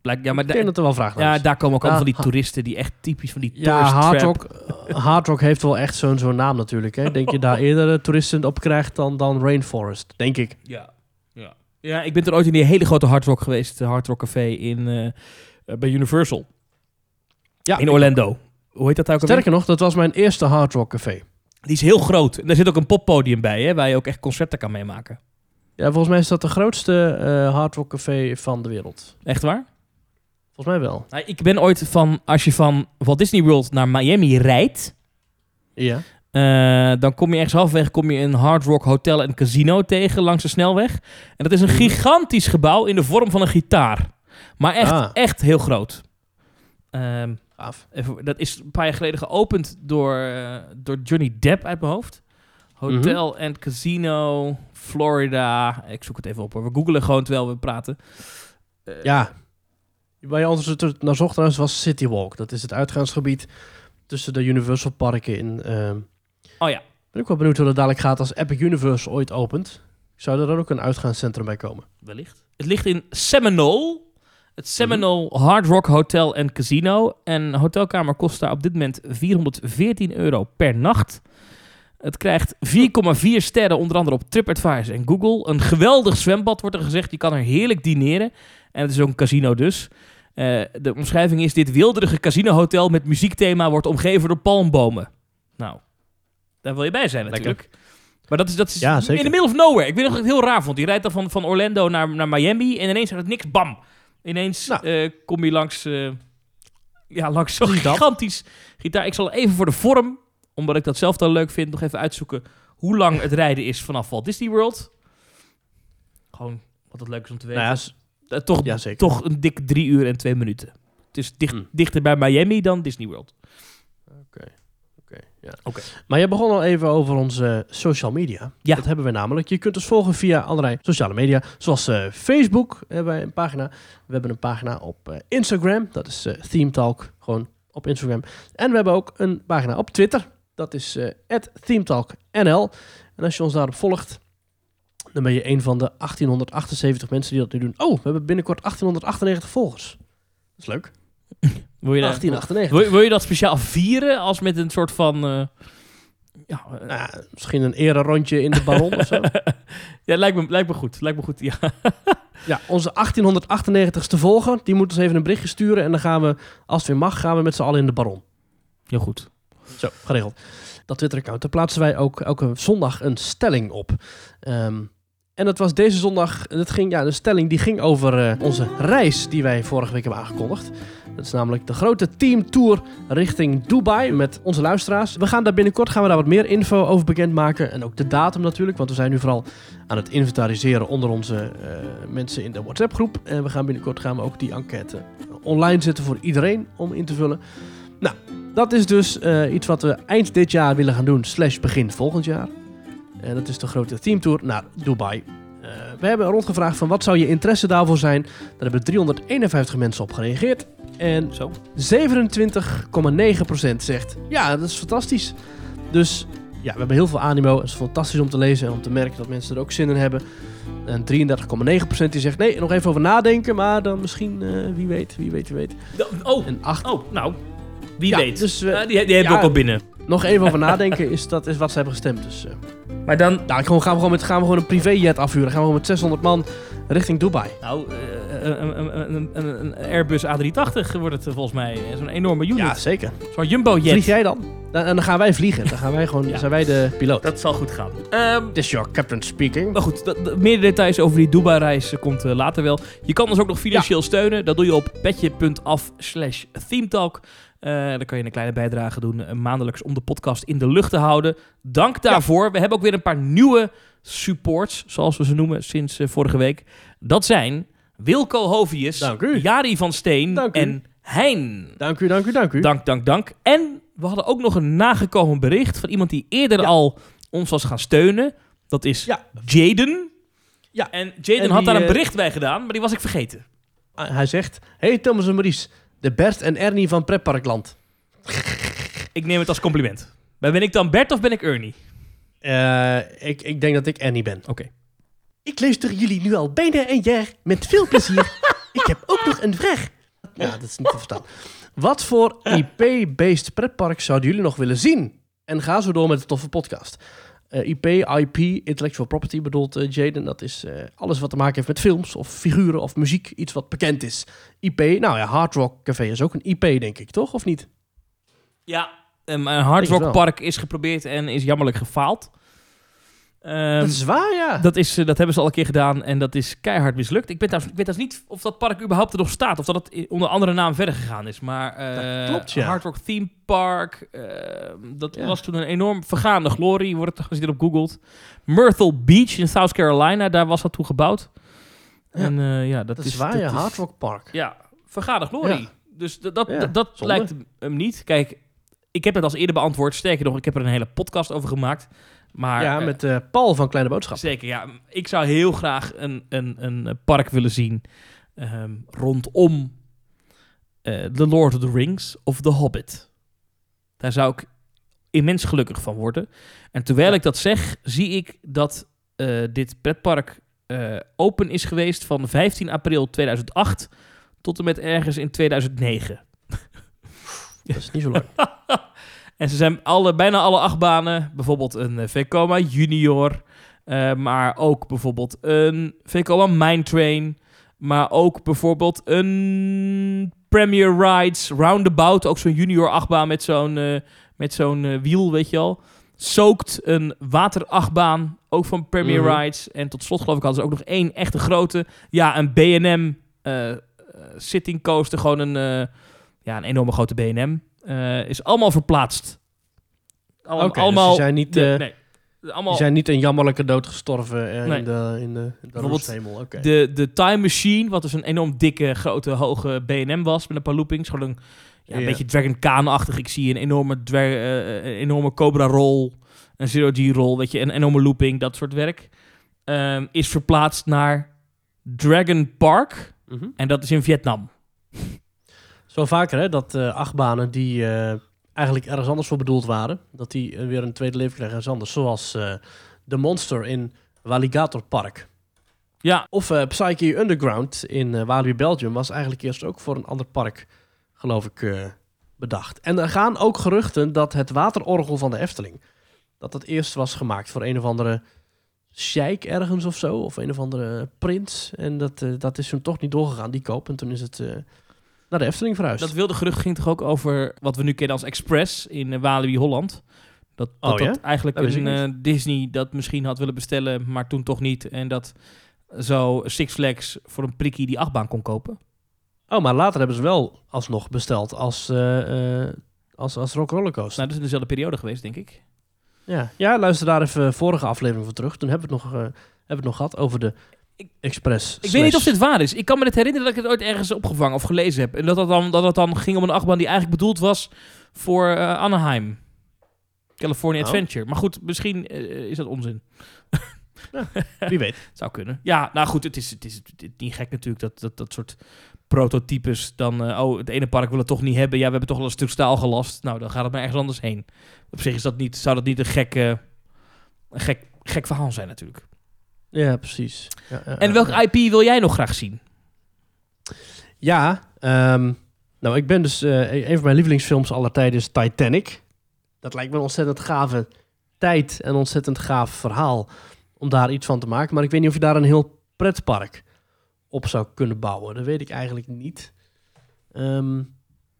Blijk, ja, maar ik denk dat er wel vraag ja, is. daar komen ook allemaal Ja, van die toeristen die echt typisch van die Ja, Hard. Rock, eh, Hard Rock heeft wel echt zo'n zo'n naam natuurlijk. Hè? Denk je daar eerder eh, toeristen op krijgt dan, dan Rainforest, denk ik. Ja. ja. Ja, ik ben er ooit in die hele grote Hard Rock geweest. De Hard Rock Café in, eh, eh, bij Universal. Ja, in Orlando. Hoe heet dat ook? Sterker nog, dat was mijn eerste Hard Rock Café. Die is heel groot. En daar zit ook een poppodium bij, hè, waar je ook echt concerten kan meemaken. Ja, volgens mij is dat de grootste eh Hard Rock Café van de wereld. Echt waar? Volgens mij wel. Nou, ik ben ooit van, als je van Walt Disney World naar Miami rijdt, Ja. eh, dan kom je ergens halverwege kom je een Hard Rock Hotel en Casino tegen langs de snelweg. En dat is een Mhm. gigantisch gebouw in de vorm van een gitaar. Maar echt, Ah. echt heel groot. Ehm, Gaaf. even, dat is een paar jaar geleden geopend door, eh, door Johnny Depp uit mijn hoofd. Hotel en Casino, Florida. Ik zoek het even op hoor. We googelen gewoon terwijl we praten. Eh, Ja. Waar je anders naar zocht trouwens was City Walk. Dat is het uitgaansgebied tussen de Universal parken in... ehm, Oh ja. ben ik wel benieuwd hoe dat dadelijk gaat als Epic Universe ooit opent. Zou er dan ook een uitgaanscentrum bij komen? Wellicht. Het ligt in Seminole. Het Seminole Hard Rock Hotel en Casino. En een hotelkamer kost daar op dit moment 414 euro per nacht. Het krijgt 4,4 sterren, onder andere op TripAdvisor en Google. Een geweldig zwembad, wordt er gezegd. Je kan er heerlijk dineren. En het is ook een casino dus. Eh, de omschrijving is: dit wilderige casinohotel met muziekthema wordt omgeven door palmbomen. Nou, daar wil je bij zijn Lekker. natuurlijk. Maar dat is, dat is Ja, in the middle of nowhere. Ik weet nog dat ik het heel raar vond. Je rijdt dan van, van Orlando naar, naar Miami en ineens is het niks, bam. Ineens Nou. eh, kom je langs, eh, ja, langs zo'n gigantisch gitaar. Ik zal even voor de vorm, omdat ik dat zelf dan leuk vind, nog even uitzoeken hoe lang het rijden is vanaf Walt Disney World. Gewoon wat het leuk is om te weten. Nou ja, Eh, toch, ja, toch een dik drie uur en twee minuten. Het is dicht, Hm. dichter bij Miami dan Disney World. Ja. Oké. Maar je begon al even over onze social media. Ja. Dat hebben we namelijk. Je kunt ons volgen via allerlei sociale media. Zoals eh, Facebook hebben wij een pagina. We hebben een pagina op eh, Instagram. Dat is eh Theme Talk. Gewoon op Instagram. En we hebben ook een pagina op Twitter. Dat is eh ThemeTalkNL. En als je ons daarop volgt, dan ben je een van de 1878 mensen die dat nu doen. Oh, we hebben binnenkort 1898 volgers. Dat is leuk. Wil je, dat- 1898. wil, wil je dat speciaal vieren als met een soort van... eh, ja, eh, Nou ja, misschien een ere rondje in de baron of zo. ja lijkt, me, lijkt me goed. Lijkt me goed, ja. Ja, onze 1898ste volger, die moet ons even een berichtje sturen. En dan gaan we, als het weer mag, gaan we met z'n allen in de baron. Heel goed. Zo, geregeld. Dat Twitter-account, daar plaatsen wij ook elke zondag een stelling op. Ehm, en dat was deze zondag, dat ging, ja, de stelling die ging over eh, onze reis die wij vorige week hebben aangekondigd. Dat is namelijk de grote teamtour richting Dubai met onze luisteraars. We gaan daar binnenkort gaan we daar wat meer info over bekendmaken. En ook de datum natuurlijk, want we zijn nu vooral aan het inventariseren onder onze eh, mensen in de WhatsApp groep. En we gaan binnenkort gaan we ook die enquête online zetten voor iedereen om in te vullen. Nou, dat is dus eh, iets wat we eind dit jaar willen gaan doen, slash begin volgend jaar. En dat is de grote teamtour naar Dubai. Eh, we hebben rondgevraagd van wat zou je interesse daarvoor zijn. Daar hebben 351 mensen op gereageerd. En Zo. 27,9% zegt ja, dat is fantastisch. Dus ja, we hebben heel veel animo. Het is fantastisch om te lezen en om te merken dat mensen er ook zin in hebben. En 33,9% die zegt nee, nog even over nadenken. Maar dan misschien, eh, wie weet, wie weet, wie weet. Oh, En 8, oh nou. Wie Ja, weet. dus Eh, die, die hebben we ja. ook al binnen. nog even over nadenken is, dat is wat ze hebben gestemd. Dus eh, Maar dan... nou, gewoon, gaan, we gewoon met, gaan we gewoon een privéjet afhuren. Gaan we gewoon met 600 man richting Dubai. Nou, eh, een, een, een, een, een Airbus A380 wordt het eh, volgens mij. Zo'n enorme unit. Ja, zeker. Zo'n jumbo-jet. Vlieg jij dan? Dan- En dan gaan wij vliegen. Dan gaan wij gewoon, Ja. zijn wij de piloot. Dat zal goed gaan. Ehm, This is your captain speaking. maar goed, meer details over die Dubai-reis eh, komt eh, later wel. Je kan ons ook nog financieel steunen. Dat doe je op petje.af slash themetalk. Eh, dan kan je een kleine bijdrage doen eh, maandelijks om de podcast in de lucht te houden. Dank daarvoor. We hebben ook weer een paar nieuwe supports, zoals we ze noemen, sinds eh, vorige week. Dat zijn Wilco Hovius. Jari van Steen en Hein. Dank u, dank u, dank u. Dank, dank, dank. En we hadden ook nog een nagekomen bericht van iemand die eerder Ja. al ons was gaan steunen. Dat is Ja. Jaden. Ja. En Jaden En had daar een bericht bij gedaan, maar die was ik vergeten. Ah, Hij zegt, hey Thomas en Maurice, de Bert en Ernie van Pretparkland. Ik neem het als compliment. Maar ben ik dan Bert of ben ik Ernie? Eh, ik, ik denk dat ik Ernie ben. Oké. Ik luister jullie nu al bijna een jaar met veel plezier. ik heb ook nog een vraag. Ja, dat is niet te verstaan. Wat voor IP-based pretpark zouden jullie nog willen zien? En ga zo door met de toffe podcast. Eh, IP, IP, intellectual property bedoelt eh, Jaden. Dat is eh, alles wat te maken heeft met films of figuren of muziek. Iets wat bekend is. IP, nou ja, Hard Rock Café is ook een IP, denk ik, toch? Of niet? Ja, um, een Hard Rock. Park is geprobeerd en is jammerlijk gefaald. Ehm, dat is waar, ja. dat, is, eh, dat hebben ze al een keer gedaan en dat is keihard mislukt. Ik weet, trouwens- ik weet trouwens niet of dat park überhaupt er nog staat. Of dat het onder andere naam verder gegaan is. Maar eh, Dat klopt, ja. Hard Rock Theme Park, eh, dat Ja. was toen een enorm vergaande glorie. Wordt het als je erop googelt. Myrtle Beach in South Carolina, daar was dat toen gebouwd. Ja. En eh, ja, dat, dat is waar, ja. Hard Rock Park. Ja, vergaande glorie. Ja. Dus dat, dat zonde. lijkt hem niet. Kijk, ik heb het als eerder beantwoord. Sterker nog, ik heb er een hele podcast over gemaakt. Maar ja, eh, met eh, Paul van Kleine Boodschap. zeker, ja. Ik zou heel graag een, een, een eh, park willen zien ehm, rondom eh The Lord of the Rings of The Hobbit. Daar zou ik immens gelukkig van worden. En terwijl Ja. ik dat zeg, zie ik dat eh, dit pretpark open is geweest van 15 april 2008 tot en met ergens in 2009. Dat is niet zo lang. En ze zijn alle, bijna alle achtbanen, bijvoorbeeld een eh, Vekoma Junior, eh, maar ook bijvoorbeeld een Vekoma Mine Train, maar ook bijvoorbeeld een Premier Rides Roundabout, ook zo'n junior achtbaan met zo'n eh, met zo'n wiel, weet je al. Soaked, een waterachtbaan, ook van Premier Mhm. Rides. En tot slot geloof ik hadden ze ook nog één echte grote. Ja, een B&M sitting coaster, gewoon een, ja, een enorme grote B&M. Eh, is allemaal verplaatst. Dus allemaal ze zijn niet, Nee, eh, nee. allemaal zijn niet een jammerlijke dood gestorven eh, Nee. in de, in de, in de de, de Time Machine, wat dus een enorm dikke, grote, hoge B&M was met een paar loopings. Gewoon een, ja, een beetje Dragon Khan-achtig. Ik zie een enorme, een enorme Cobra roll, een Zero G roll, weet je, een enorme looping, dat soort werk. Ehm, is verplaatst naar Dragon Park Mhm. en dat is in Vietnam. Zo vaker hè, dat eh, achtbanen die eh, eigenlijk ergens anders voor bedoeld waren, dat die eh, weer een tweede leven krijgen ergens anders. Zoals de Monster in Walligator Park. Ja, Of Psyche Underground in eh Walibi Belgium was eigenlijk eerst ook voor een ander park, geloof ik, bedacht. En er gaan ook geruchten dat het waterorgel van de Efteling, dat dat eerst was gemaakt voor een of andere sheik ergens of zo, of een of andere prins. En dat, dat is toen toch niet doorgegaan, die koop. En toen is het naar de Efteling verhuisd. dat wilde gerucht ging toch ook over wat we nu kennen als Express in eh, Walibi Holland. Dat, dat, Oh, ja? dat eigenlijk Dat een, eh, Disney dat misschien had willen bestellen, maar toen toch niet. En dat zo Six Flags voor een prikkie die achtbaan kon kopen. Oh, maar later hebben ze wel alsnog besteld als, eh eh als, als Rock Roller Coaster. Nou, dat is in dezelfde periode geweest, denk ik. Ja. ja, luister daar even vorige aflevering voor terug. Toen hebben we het nog, hebben we het nog gehad over de Ik- Express. Ik weet niet of dit waar is. Ik kan me het herinneren dat ik het ooit ergens opgevangen of gelezen heb. En dat het dan, dat het dan ging om een achtbaan die eigenlijk bedoeld was voor eh, Anaheim. California Oh. Adventure. Maar goed, misschien eh, is dat onzin. Wie weet. Zou kunnen. Ja, nou goed, het is, het is, het is niet gek natuurlijk dat dat, dat soort prototypes dan... eh, oh, het ene park wil het toch niet hebben. Ja, we hebben toch wel een stuk staal gelast. Nou, dan gaat het maar ergens anders heen. Op zich is dat niet, zou dat niet een gek, eh, een gek, gek verhaal zijn natuurlijk. Ja, precies. Ja, ja, En welk. IP wil jij nog graag zien? Ja, ehm, nou, ik ben dus... eh, een van mijn lievelingsfilms aller tijden is Titanic. Dat lijkt me een ontzettend gave tijd en ontzettend gaaf verhaal om daar iets van te maken. Maar ik weet niet of je daar een heel pretpark op zou kunnen bouwen. Dat weet ik eigenlijk niet. Ehm,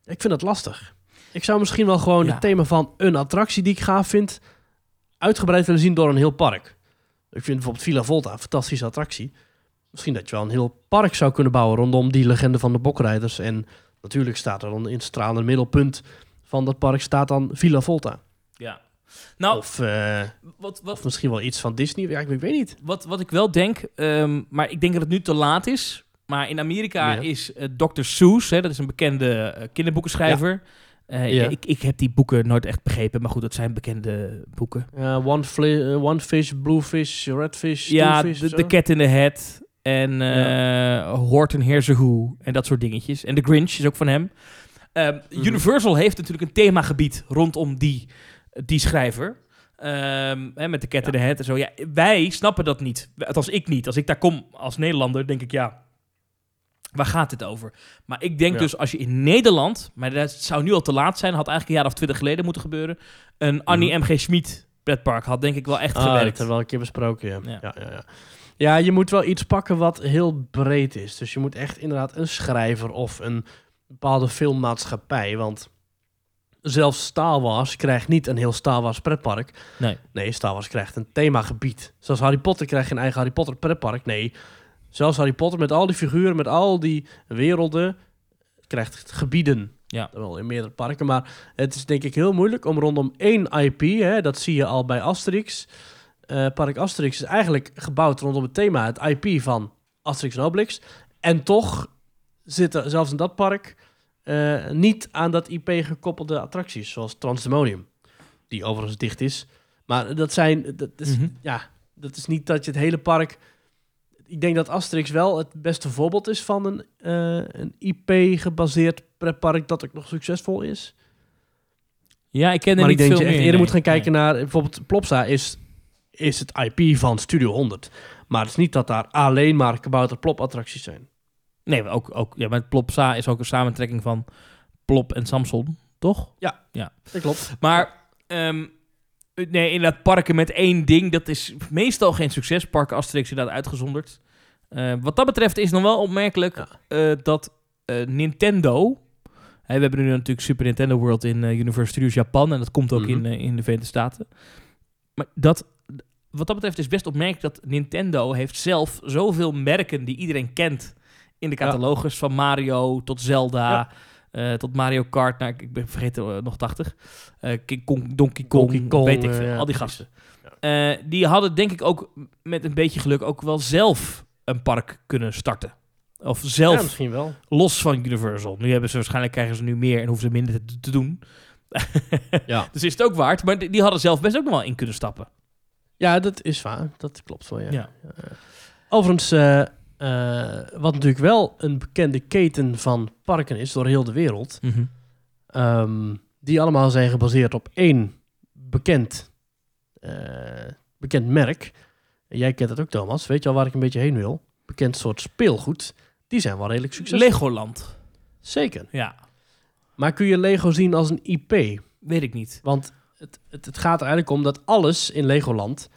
ik vind het lastig. Ik zou misschien wel gewoon Ja. het thema van een attractie die ik gaaf vind... uitgebreid willen zien door een heel park. Ik vind bijvoorbeeld Villa Volta een fantastische attractie. Misschien dat je wel een heel park zou kunnen bouwen rondom die legende van de bokrijders. En natuurlijk staat er dan in het stralende middelpunt van dat park staat dan Villa Volta. Ja. Nou, Of, eh, wat, wat, of misschien wel iets van Disney. Ja, ik, ik weet niet. Wat, wat ik wel denk, ehm, maar ik denk dat het nu te laat is. Maar in Amerika Ja. is eh, Dr. Seuss, hè, dat is een bekende eh, kinderboekenschrijver. Eh, Ja. ik, ik heb die boeken nooit echt begrepen, maar goed, dat zijn bekende boeken. Eh, one, fli- eh, one fish, blue fish, red fish, ja, de Cat in the Hat en eh Horton Hears a Who en dat soort dingetjes. En The Grinch is ook van hem. Ehm, Mhm. Universal heeft natuurlijk een themagebied rondom die, die schrijver. Ehm, hè, met de Cat in the Hat en zo. Ja, wij snappen dat niet. Althans, ik niet. Als ik daar kom als Nederlander, denk ik ja. Waar gaat het over? Maar ik denk Ja. dus als je in Nederland, maar dat zou nu al te laat zijn, had eigenlijk een jaar of twintig geleden moeten gebeuren, een Annie M.G. Schmid pretpark had denk ik wel echt Ah, dat gewerkt. hebben we wel een keer besproken, ja. Ja. Ja. Ja, ja, ja. je moet wel iets pakken wat heel breed is. Dus je moet echt inderdaad een schrijver of een bepaalde filmmaatschappij. Want zelfs Star Wars krijgt niet een heel Star Wars pretpark. Nee. Nee, Star Wars krijgt een themagebied. Zoals Harry Potter krijgt geen eigen Harry Potter pretpark. Nee, zelfs Harry Potter met al die figuren, met al die werelden, krijgt gebieden. Ja. Wel in meerdere parken. Maar het is denk ik heel moeilijk om rondom één IP, hè, dat zie je al bij Asterix. Eh, Park Asterix is eigenlijk gebouwd rondom het thema, het IP van Asterix en Obelix. En toch zitten zelfs in dat park eh, niet aan dat IP gekoppelde attracties, zoals Transdemonium. Die overigens dicht is. Maar dat zijn, dat is, Mhm. ja, dat is niet dat je het hele park... Ik denk dat Asterix wel het beste voorbeeld is van een, eh, een IP-gebaseerd pretpark dat ook nog succesvol is. Ja, ik ken er maar niet ik denk dat je echt meer, eerder nee. moet gaan kijken Nee. naar... Bijvoorbeeld Plopsa is, is het IP van Studio 100. Maar het is niet dat daar alleen maar kabouter plop attracties zijn. Nee, maar ook, ook ja, met Plopsa is ook een samentrekking van Plop en Samson, toch? Dat klopt. Maar ehm, nee, inderdaad, parken met één ding, dat is meestal geen succes. Parken Asterix inderdaad uitgezonderd. Eh, wat dat betreft is nog wel opmerkelijk Ja. eh, dat eh, Nintendo... We hebben nu natuurlijk Super Nintendo World in eh, Universal Studios Japan. En dat komt ook Mhm. in, eh, in de Verenigde Staten. Maar dat, wat dat betreft is best opmerkelijk dat Nintendo heeft zelf zoveel merken die iedereen kent in de catalogus. Van Mario tot Zelda, Ja. Eh, tot Mario Kart. Nou, ik, ben vergeten eh, nog 80. Eh, King Kong, Donkey Kong, Donkey Kong, weet ik veel. ja, al die gasten. Die hadden denk ik ook met een beetje geluk ook wel zelf een park kunnen starten. Of zelf, Ja, misschien wel. los van Universal. Nu hebben ze waarschijnlijk krijgen ze nu meer en hoeven ze minder te, te doen. Ja. Dus is het ook waard. Maar die die hadden zelf best ook nog wel in kunnen stappen. Ja, dat is waar. Dat klopt wel, ja. Ja. Overigens, eh, wat natuurlijk wel een bekende keten van parken is door heel de wereld, ehm, die allemaal zijn gebaseerd op één bekend, eh, bekend merk. Jij kent het ook, Thomas. Weet je al waar ik een beetje heen wil? Bekend soort speelgoed. Die zijn wel redelijk succesvol. Legoland. Zeker. Ja, Maar kun je Lego zien als een IP? weet ik niet. Want het, het, het gaat er eigenlijk om dat alles in Legoland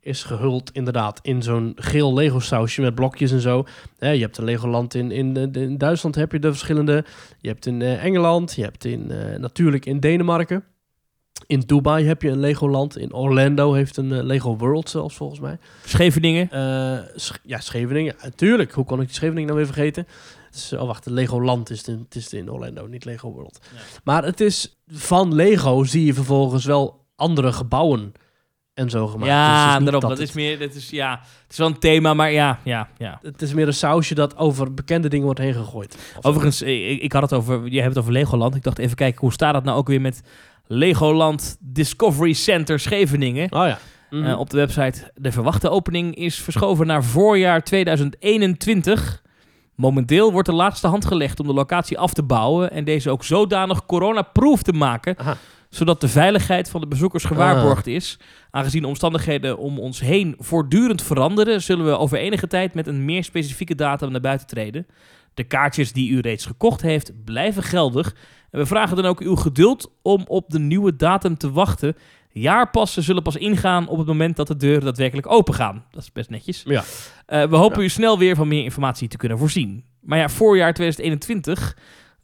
is gehuld inderdaad in zo'n geel Lego sausje met blokjes en zo. Je hebt een Legoland in, in, eh, in Duitsland heb je de verschillende. Je hebt in eh, Engeland, je hebt in, eh, natuurlijk in Denemarken. In Dubai heb je een Legoland. In Orlando heeft een Lego World zelfs volgens mij. Scheveningen. Sch- ja, Scheveningen. Natuurlijk. Hoe kon ik die Scheveningen nou weer vergeten? Is, oh, wacht. Legoland is het, in, het is in Orlando, niet Lego World. Ja. Maar het is van Lego zie je vervolgens wel andere gebouwen en zo gemaakt. Dus het is ja, niet daarom. Dat, het, is meer, dat is, ja, het is wel een thema, maar ja, ja, ja. Het is meer een sausje dat over bekende dingen wordt heen gegooid. Overigens, ik, ik had het over, je hebt het over Legoland. Ik dacht even kijken, hoe staat het nou ook weer met Legoland Discovery Center Scheveningen? Oh ja. Mhm. Eh, op de website. De verwachte opening is verschoven naar voorjaar 2021. Momenteel wordt de laatste hand gelegd om de locatie af te bouwen en deze ook zodanig coronaproof te maken, Aha. Zodat de veiligheid van de bezoekers gewaarborgd is. Aangezien de omstandigheden om ons heen voortdurend veranderen, zullen we over enige tijd met een meer specifieke datum naar buiten treden. De kaartjes die u reeds gekocht heeft, blijven geldig. En we vragen dan ook uw geduld om op de nieuwe datum te wachten. Jaarpassen zullen pas ingaan op het moment dat de deuren daadwerkelijk open gaan. Dat is best netjes. Ja. Eh, we hopen Ja. u snel weer van meer informatie te kunnen voorzien. Maar ja, voorjaar 2021.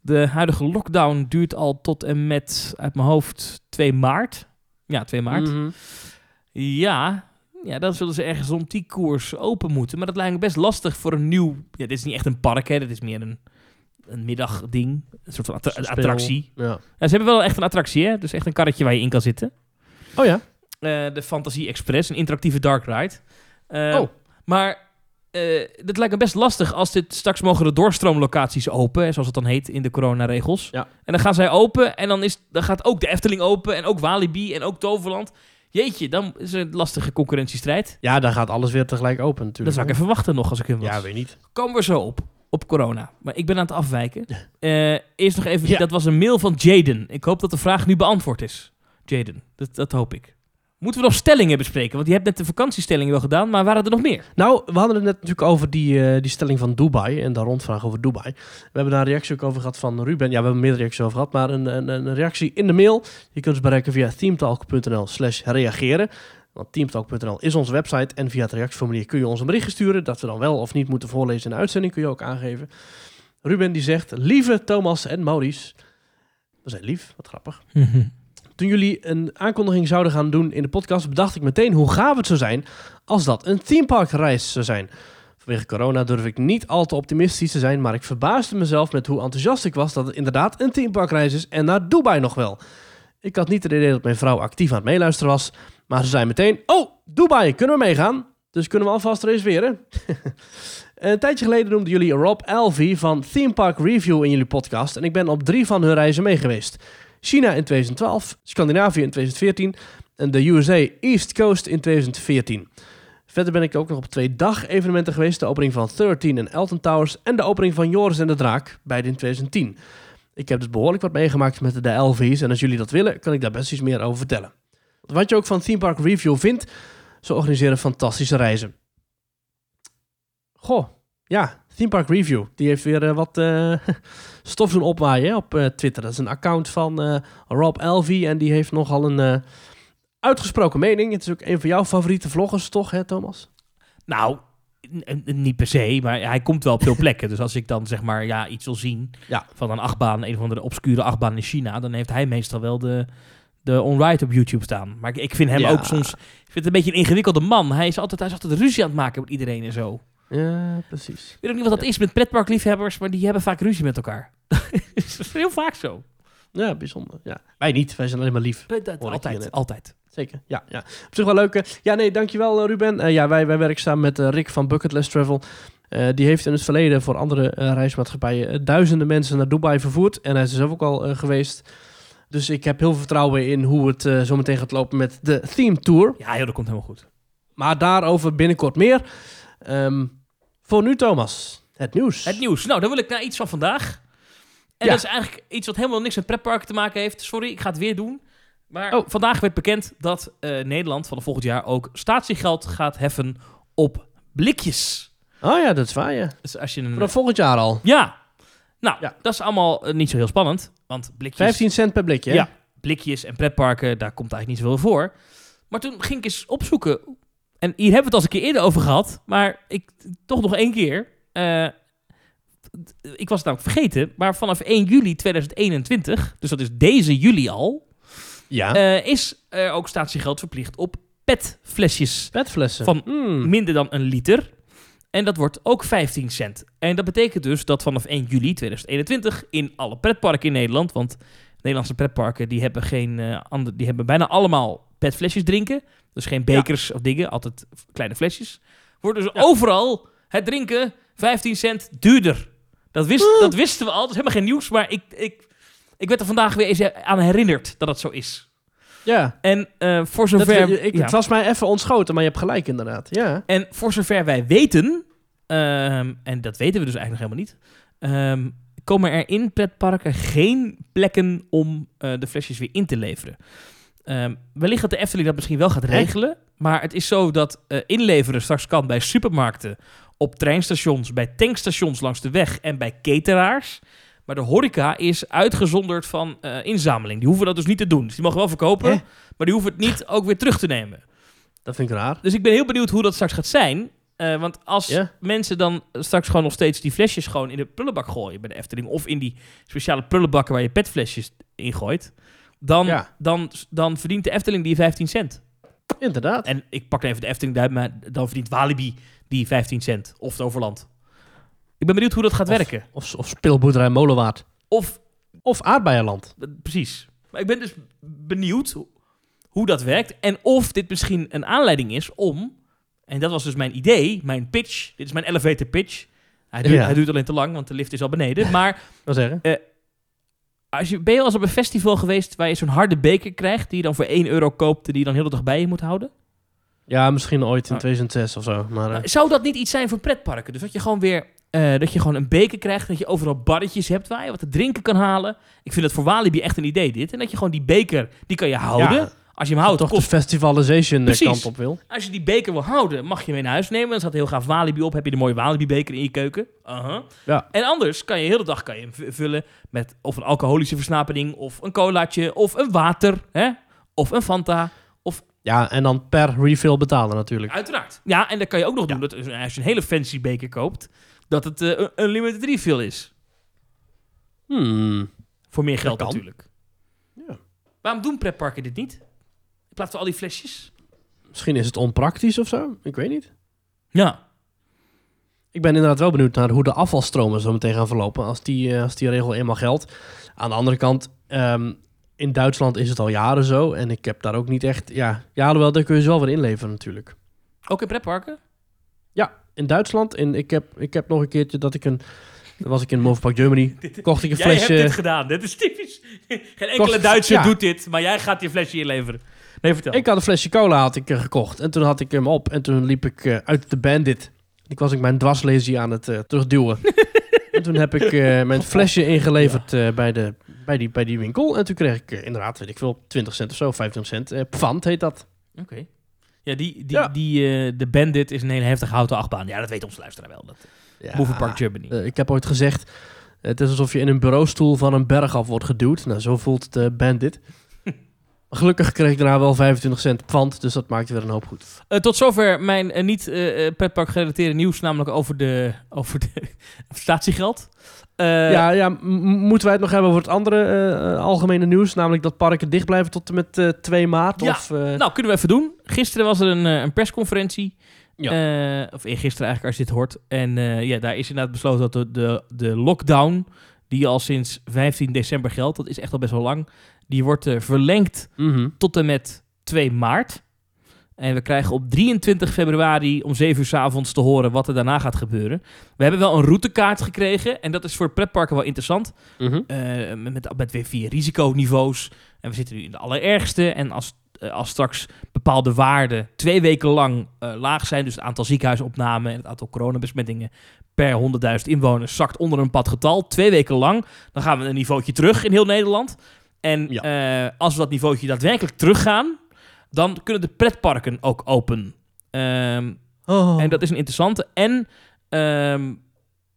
De huidige lockdown duurt al tot en met, uit mijn hoofd, 2 maart. Ja, 2 maart. Mhm. Ja, ja, dan zullen ze ergens rond die koers open moeten. Maar dat lijkt me best lastig voor een nieuw... Ja, dit is niet echt een park, hè. Dit is meer een, een middagding. Een soort van attra- Speel. attractie. Ja. Ja, ze hebben wel echt een attractie, hè. Dus echt een karretje waar je in kan zitten. Oh ja. Eh, de Fantasie Express, een interactieve dark ride. Eh, Oh. Maar eh dat lijkt me best lastig als dit straks mogen de doorstroomlocaties open, hè, zoals het dan heet in de coronaregels. Ja. En dan gaan zij open en dan, is, dan gaat ook de Efteling open en ook Walibi en ook Toverland. Jeetje, dan is er een lastige concurrentiestrijd. Ja, dan gaat alles weer tegelijk open Dat natuurlijk. zou ik even wachten nog als ik hem was. Ja, weet niet. Komen we zo op. Op corona. Maar ik ben aan het afwijken. Eh, eerst nog even, Ja. dat was een mail van Jaden. Ik hoop dat de vraag nu beantwoord is. Jaden, dat, dat hoop ik. Moeten we nog stellingen bespreken? Want je hebt net de vakantiestellingen wel gedaan, maar waren er nog meer? Nou, we hadden het net natuurlijk over die, eh, die stelling van Dubai en de rondvraag over Dubai. We hebben daar een reactie ook over gehad van Ruben. Ja, we hebben meerdere reacties over gehad, maar een, een, een reactie in de mail. Je kunt ons bereiken via teamtalk.nl slash reageren. Want teamtalk.nl is onze website en via het reactieformulier kun je ons een bericht sturen. Dat we dan wel of niet moeten voorlezen in de uitzending kun je ook aangeven. Ruben die zegt, lieve Thomas en Maurice. We zijn lief, wat grappig. Toen jullie een aankondiging zouden gaan doen in de podcast, bedacht ik meteen hoe gaaf het zou zijn als dat een themeparkreis zou zijn. Vanwege corona durf ik niet al te optimistisch te zijn, maar ik verbaasde mezelf met hoe enthousiast ik was dat het inderdaad een themeparkreis is en naar Dubai nog wel. Ik had niet het idee dat mijn vrouw actief aan het meeluisteren was, maar ze zei meteen, oh, Dubai, kunnen we meegaan? Dus kunnen we alvast reserveren? een tijdje geleden noemden jullie Rob Alvey van Theme Park Review in jullie podcast en ik ben op drie van hun reizen mee geweest. China in 2012, Scandinavië in 2014 en de USA East Coast in 2014. Verder ben ik ook nog op twee dag-evenementen geweest. De opening van 13 en Elton Towers en de opening van Joris en de Draak, beide in 2010. Ik heb dus behoorlijk wat meegemaakt met de LV's en als jullie dat willen, kan ik daar best iets meer over vertellen. Wat je ook van Theme Park Review vindt, ze organiseren fantastische reizen. Goh, ja, Theme Park Review, die heeft weer eh, wat eh, stof doen opwaaien op eh, Twitter. Dat is een account van eh, Rob Elvey en die heeft nogal een eh, uitgesproken mening. Het is ook een van jouw favoriete vloggers, toch, hè, Thomas? Nou, niet per se, maar hij komt wel op veel plekken. Dus als ik dan zeg maar ja, iets wil zien Ja. van een achtbaan, een of andere obscure achtbaan in China, dan heeft hij meestal wel de, de on-ride op YouTube staan. Maar ik, ik vind hem Ja. ook soms, ik vind het een beetje een ingewikkelde man. Hij is altijd, hij is altijd ruzie aan het maken met iedereen en zo. Ja, precies. Ik weet ook niet wat dat is met pretparkliefhebbers, maar die hebben vaak ruzie met elkaar. Dat is heel vaak zo. Ja, bijzonder. Ja. Wij niet, wij zijn alleen maar lief. Dat- altijd, altijd. Zeker, ja. ja. Op zich wel leuk. eh. Ja, nee, dankjewel eh, Ruben. Eh, ja, wij, wij werken samen met Rick van Bucketless Travel. Eh, die heeft in het verleden voor andere reismaatschappijen duizenden mensen naar Dubai vervoerd. En hij is er zelf ook al geweest. Dus ik heb heel veel vertrouwen in hoe het zo meteen gaat lopen met de Theme Tour. Ja, joh, dat komt helemaal goed. Maar daarover binnenkort meer. Ehm, voor nu, Thomas, het nieuws. Het nieuws. Nou, dan wil ik naar iets van vandaag. En Ja. dat is eigenlijk iets wat helemaal niks met pretparken te maken heeft. Sorry, ik ga het weer doen. Maar Oh. vandaag werd bekend dat eh, Nederland van volgend jaar ook statiegeld gaat heffen op blikjes. Oh ja, dat is waar, ja. Dus als je een... Vanaf volgend jaar al. Ja. Nou, Ja. dat is allemaal eh, niet zo heel spannend. Want blikjes... 15 cent per blikje, hè? Ja, blikjes en pretparken, daar komt eigenlijk niet zoveel voor. Maar toen ging ik eens opzoeken. En hier hebben we het al eens een keer eerder over gehad. Maar ik toch nog één keer. Eh, ik was het namelijk vergeten. Maar vanaf 1 juli 2021, dus dat is deze juli al, Ja. eh, is er ook statiegeld verplicht op petflesjes Petflessen. van Hmm. minder dan een liter. En dat wordt ook 15 cent. En dat betekent dus dat vanaf 1 juli 2021 in alle pretparken in Nederland, want Nederlandse pretparken die hebben, geen, ander, die hebben bijna allemaal petflesjes drinken. Dus geen bekers of dingen, altijd kleine flesjes. Wordt dus Ja. overal het drinken 15 cent duurder. Dat, wist, dat wisten we al, dat is helemaal geen nieuws, maar ik, ik, ik werd er vandaag weer eens aan herinnerd dat het zo is. Ja. En eh, voor Dat, zover... ik, ja. Het was mij even ontschoten, maar je hebt gelijk inderdaad. Ja. En voor zover wij weten, ehm, en dat weten we dus eigenlijk nog helemaal niet, ehm, komen er in pretparken geen plekken om eh, de flesjes weer in te leveren. Ehm, wellicht dat de Efteling dat misschien wel gaat regelen, maar het is zo dat eh, inleveren straks kan bij supermarkten, op treinstations, bij tankstations langs de weg en bij cateraars. Maar de horeca is uitgezonderd van eh, inzameling. Die hoeven dat dus niet te doen. Dus die mogen wel verkopen, Hè? maar die hoeven het niet ook weer terug te nemen. Dat vind ik raar. Dus ik ben heel benieuwd hoe dat straks gaat zijn. Eh, want als Ja. mensen dan straks gewoon nog steeds die flesjes gewoon in de prullenbak gooien bij de Efteling... of in die speciale prullenbakken waar je petflesjes in gooit... dan, Ja. dan, dan verdient de Efteling die 15 cent. Inderdaad. En ik pak even de Efteling duim, maar dan verdient Walibi die 15 cent. Of het Overland. Ik ben benieuwd hoe dat gaat Of- werken. Of, of speelboerderij Molenwaard. Of, Of aardbeienland. eh, precies. Maar ik ben dus benieuwd ho- hoe dat werkt. En of dit misschien een aanleiding is om... En dat was dus mijn idee, mijn pitch. Dit is mijn elevator pitch. Hij duurt, Ja. hij duurt alleen te lang, want de lift is al beneden. Maar zeggen. als je, ben je al eens op een festival geweest waar je zo'n harde beker krijgt... die je dan voor 1 euro koopt en die je dan heel de dag bij je moet houden? Ja, misschien ooit in Oh. 2006 of zo. Maar, eh, Zou dat niet iets zijn voor pretparken? Dus dat je gewoon weer... eh, dat je gewoon een beker krijgt, dat je overal barretjes hebt waar je wat te drinken kan halen. Ik vind het voor Walibi echt een idee dit. En dat je gewoon die beker, die kan je houden. ja, Als je hem houdt, toch kost de festivalization eh, Precies. kant op wil. Als je die beker wil houden, mag je hem in huis nemen. Dan staat heel gaaf Walibi op. Heb je de mooie Walibi-beker in je keuken. Uh-huh. Ja. En anders kan je de hele dag kan je hem vullen met of een alcoholische versnapering, of een colaatje, of een water, hè? of een Fanta. Ja, en dan per refill betalen natuurlijk. Uiteraard. Ja, en dan kan je ook nog doen dat als je een hele fancy beker koopt, dat het eh, een limited refill is. Hmm. Voor meer geld natuurlijk. Ja. Waarom doen pretparken dit niet? In plaats van al die flesjes? Misschien is het onpraktisch of zo. Ik weet niet. Ja. Ik ben inderdaad wel benieuwd naar hoe de afvalstromen zo meteen gaan verlopen. Als die, eh, als die regel eenmaal geldt. Aan de andere kant, ehm, in Duitsland is het al jaren zo. En ik heb daar ook niet echt... Ja, ja alhoewel, daar kun je ze wel weer inleveren natuurlijk. Ook in pretparken? Ja, in Duitsland. En ik heb, ik heb nog een keertje dat ik een... Dan was ik in Moverpark Germany. Kocht ik een Jij flesje... hebt dit gedaan. Dit is typisch. Geen enkele Duitser ja. doet dit, maar jij gaat je flesje inleveren. Nee, vertel. Ik had een flesje cola had ik, eh, gekocht. En toen had ik hem op. En toen liep ik eh, uit de bandit. Ik was ik mijn dwarslazy aan het eh, terugduwen. en toen heb ik mijn flesje ingeleverd bij, de, bij, die, bij die winkel. En toen kreeg ik eh, inderdaad, weet ik veel, 20 cent of zo, 25 cent. eh pfand heet dat. Oké. Ja, die, die, Ja. die, eh, de Bandit is een hele heftige houten achtbaan. Ja, dat weet onze luisteraar wel. Dat, Ja, Moviepark Germany. ik heb ooit gezegd, het is alsof je in een bureaustoel van een berg af wordt geduwd. Nou, zo voelt de bandit. Gelukkig kreeg ik daarna wel 25 cent pfand, dus dat maakte weer een hoop goed. Tot zover mijn niet pretpark gerelateerde nieuws, namelijk over de, over de statiegeld. Eh, ja, ja moeten wij het nog hebben over het andere eh, eh, algemene nieuws? Namelijk dat parken dicht blijven tot en met eh 2 maart? Ja, Of, Nou, kunnen we even doen. Gisteren was er een, een persconferentie. Ja. Of eergisteren eigenlijk, als je dit hoort. En ja, daar is inderdaad besloten dat de, de, de lockdown die al sinds 15 december geldt. Dat is echt al best wel lang. Die wordt verlengd Mhm. tot en met 2 maart. En we krijgen op 23 februari om 7 uur 's avonds te horen wat er daarna gaat gebeuren. We hebben wel een routekaart gekregen. En dat is voor pretparken wel interessant. Mhm. Eh, met, met, met weer vier risiconiveaus. En we zitten nu in de allerergste. En als, eh, als straks bepaalde waarden twee weken lang eh, laag zijn, dus het aantal ziekenhuisopnamen en het aantal coronabesmettingen per 100.000 inwoners zakt onder een pad getal, twee weken lang, dan gaan we een niveautje terug in heel Nederland. En als we dat niveautje daadwerkelijk teruggaan, dan kunnen de pretparken ook open. Ehm, Oh. en dat is een interessante. En ehm,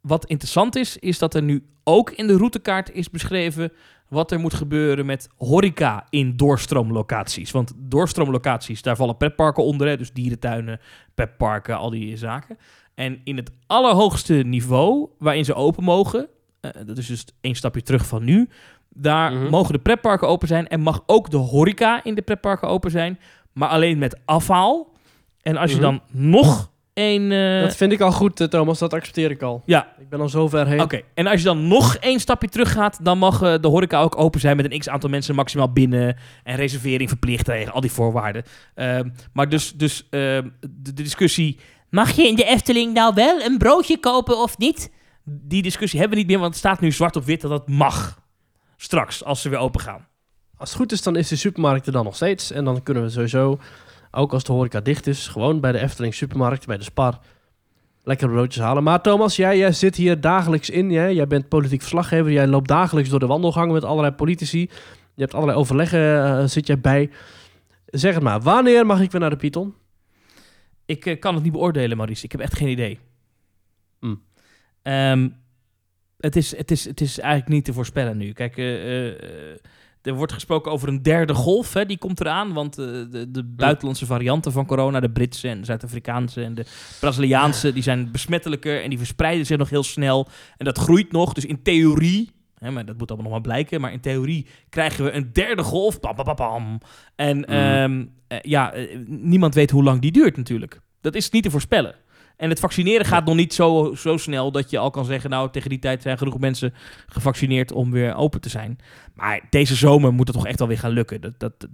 wat interessant is, is dat er nu ook in de routekaart is beschreven wat er moet gebeuren met horeca in doorstroomlocaties. Want doorstroomlocaties, daar vallen pretparken onder, hè, dus dierentuinen, petparken, al die zaken. En in het allerhoogste niveau waarin ze open mogen, eh, dat is dus één stapje terug van nu, daar Mhm. mogen de pretparken open zijn en mag ook de horeca in de pretparken open zijn, maar alleen met afhaal. En als je Mhm. dan nog een... eh, dat vind ik al goed, eh, Thomas. Dat accepteer ik al. ja, Ik ben al zo ver heen. Oké, en als je dan nog één stapje terug gaat, dan mag eh, de horeca ook open zijn met een x aantal mensen maximaal binnen en reservering verplicht tegen al die voorwaarden. Ehm, maar dus, dus ehm, de, de discussie, mag je in de Efteling nou wel een broodje kopen of niet? Die discussie hebben we niet meer, want het staat nu zwart op wit dat dat mag. Straks, als ze weer open gaan. Als het goed is, dan is de supermarkt er dan nog steeds. En dan kunnen we sowieso, ook als de horeca dicht is, gewoon bij de Efteling supermarkt, bij de Spar, lekker broodjes halen. Maar Thomas, jij, jij zit hier dagelijks in. Jij, jij bent politiek verslaggever. Jij loopt dagelijks door de wandelgangen met allerlei politici. Je hebt allerlei overleggen, eh, zit jij bij. Zeg het maar, wanneer mag ik weer naar de Python? Ik eh, kan het niet beoordelen, Maurice. Ik heb echt geen idee. Hm. Ehm, het, is, het, is, het is eigenlijk niet te voorspellen nu. Kijk, eh, eh, er wordt gesproken over een derde golf. Hè, die komt eraan. Want eh, de, de buitenlandse varianten van corona, de Britse en de Zuid-Afrikaanse en de Braziliaanse, die zijn besmettelijker en die verspreiden zich nog heel snel. En dat groeit nog. Dus in theorie. Hè, maar dat moet allemaal nog maar blijken. Maar in theorie krijgen we een derde golf. Bam, bam, bam. En ehm, eh, ja, niemand weet hoe lang die duurt natuurlijk. Dat is niet te voorspellen. En het vaccineren gaat nog niet zo, zo snel dat je al kan zeggen... nou, tegen die tijd zijn genoeg mensen gevaccineerd om weer open te zijn. Maar deze zomer moet het toch echt wel weer gaan lukken. Dat, dat, dat-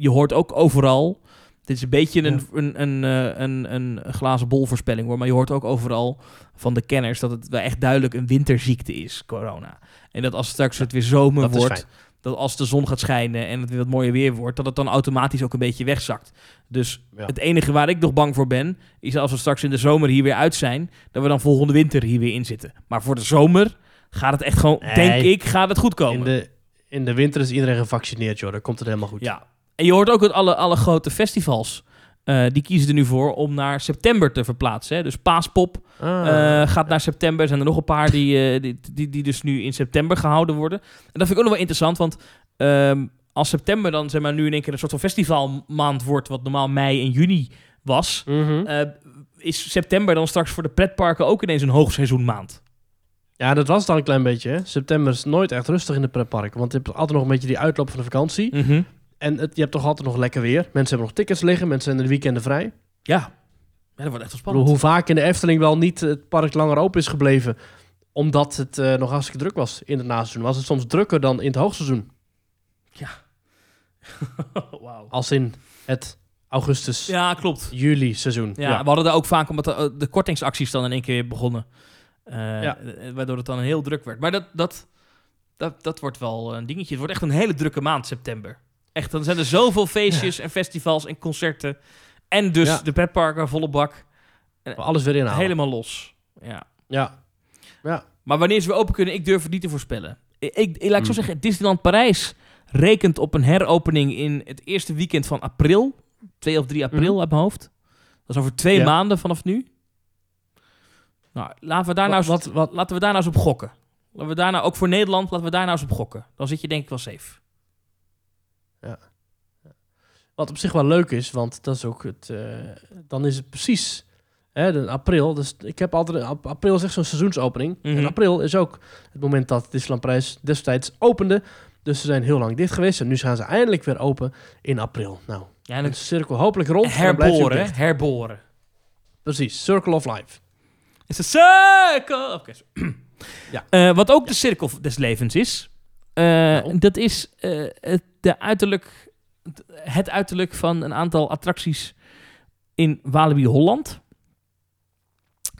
je hoort ook overal... Dit is een beetje een, een, een, eh, een, een, glazen bol voorspelling hoor. Maar je hoort ook overal van de kenners dat het wel echt duidelijk een winterziekte is, corona. En dat als straks het weer zomer Dat wordt. Dat als de zon gaat schijnen en het weer wat mooier weer wordt, dat het dan automatisch ook een beetje wegzakt. Dus Ja. het enige waar ik nog bang voor ben, is als we straks in de zomer hier weer uit zijn, dat we dan volgende winter hier weer in zitten. Maar voor de zomer gaat het echt gewoon, Nee. denk ik, gaat het goed komen. In de, in de winter is iedereen gevaccineerd, joh. Dan komt het helemaal goed. Ja. En je hoort ook dat alle, alle grote festivals, eh, die kiezen er nu voor om naar september te verplaatsen. Hè? Dus Paaspop Ah. eh, gaat naar september. Er zijn er nog een paar die, eh, die, die, die dus nu in september gehouden worden. En dat vind ik ook nog wel interessant, want ehm, als september dan zeg maar nu in één keer een soort van festivalmaand wordt, wat normaal mei en juni was, Mhm. is september dan straks voor de pretparken ook ineens een hoogseizoenmaand. Ja, dat was het al een klein beetje. Hè? September is nooit echt rustig in de pretpark. Want je hebt altijd nog een beetje die uitloop van de vakantie. Mhm. En het, je hebt toch altijd nog lekker weer. Mensen hebben nog tickets liggen. Mensen zijn in de weekenden vrij. Ja. ja, dat wordt echt wel spannend. hoe vaak in de Efteling wel niet het park langer open is gebleven. Omdat het eh, nog hartstikke druk was in het naseizoen. Was het soms drukker dan in het hoogseizoen. Wauw. Als in het augustus, Ja, klopt. juli seizoen. Ja, we hadden daar ook vaak, omdat de, de kortingsacties dan in één keer begonnen. Eh, Ja. eh, Waardoor het dan heel druk werd. Maar dat, dat, dat, dat wordt wel een dingetje. Het wordt echt een hele drukke maand, september. Echt, dan zijn er zoveel feestjes en festivals en concerten. En dus Ja. de pretparken, volle bak. Alles weer inhalen. Helemaal los. Ja. Ja. Ja. Maar wanneer ze weer open kunnen, ik durf het niet te voorspellen. Ik, ik, laat ik zo Hmm. zeggen, Disneyland Parijs rekent op een heropening in het eerste weekend van april. 2 of 3 april Mhm. uit mijn hoofd. Dat is over twee Ja. maanden vanaf nu. Nou, laten we daar nou Wat, eens, wat, wat, laten we daar nou eens op gokken. Laten we daar nou, ook voor Nederland, laten we daar nou eens op gokken. Dan zit je denk ik wel safe. Wat op zich wel leuk is, want dat is ook het. eh, dan is het precies. Hè, de april. Dus ik heb altijd. ap- April is echt zo'n seizoensopening. Mhm. En april is ook het moment dat Disneyland Prijs destijds opende. Dus ze zijn heel lang dicht geweest. En nu gaan ze eindelijk weer open in april. Nou, Ja, en een het cirkel hopelijk rond. herboren, herboren. Precies, Circle of Life. It's a circle. Oké. Ja. Eh, wat ook de cirkel des levens is, eh, Nou. dat is het, de uiterlijk, het uiterlijk van een aantal attracties in Walibi Holland.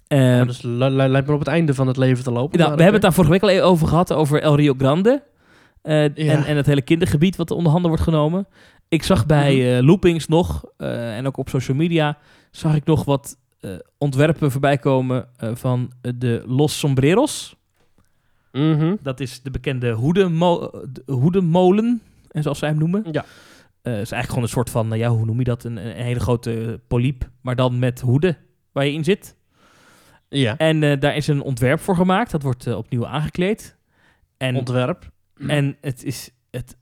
Ja, dus li- li- lijkt me op het einde van het leven te lopen. nou, we hebben het daar vorige week al even over gehad, over El Rio Grande. Ja. en, en het hele kindergebied wat onder handen wordt genomen. Ik zag bij eh, Loopings nog, eh, en ook op social media, zag ik nog wat ontwerpen voorbij komen van de Los Sombreros. Mhm. Dat is de bekende hoedenmo de hoedenmolen, en zoals zij hem noemen. Ja. Eh, is eigenlijk gewoon een soort van, nou ja, hoe noem je dat? Een, een hele grote polyp, maar dan met hoeden waar je in zit. Ja. En eh, daar is een ontwerp voor gemaakt. Dat wordt eh, opnieuw aangekleed. En, Ontwerp. en het is... Het,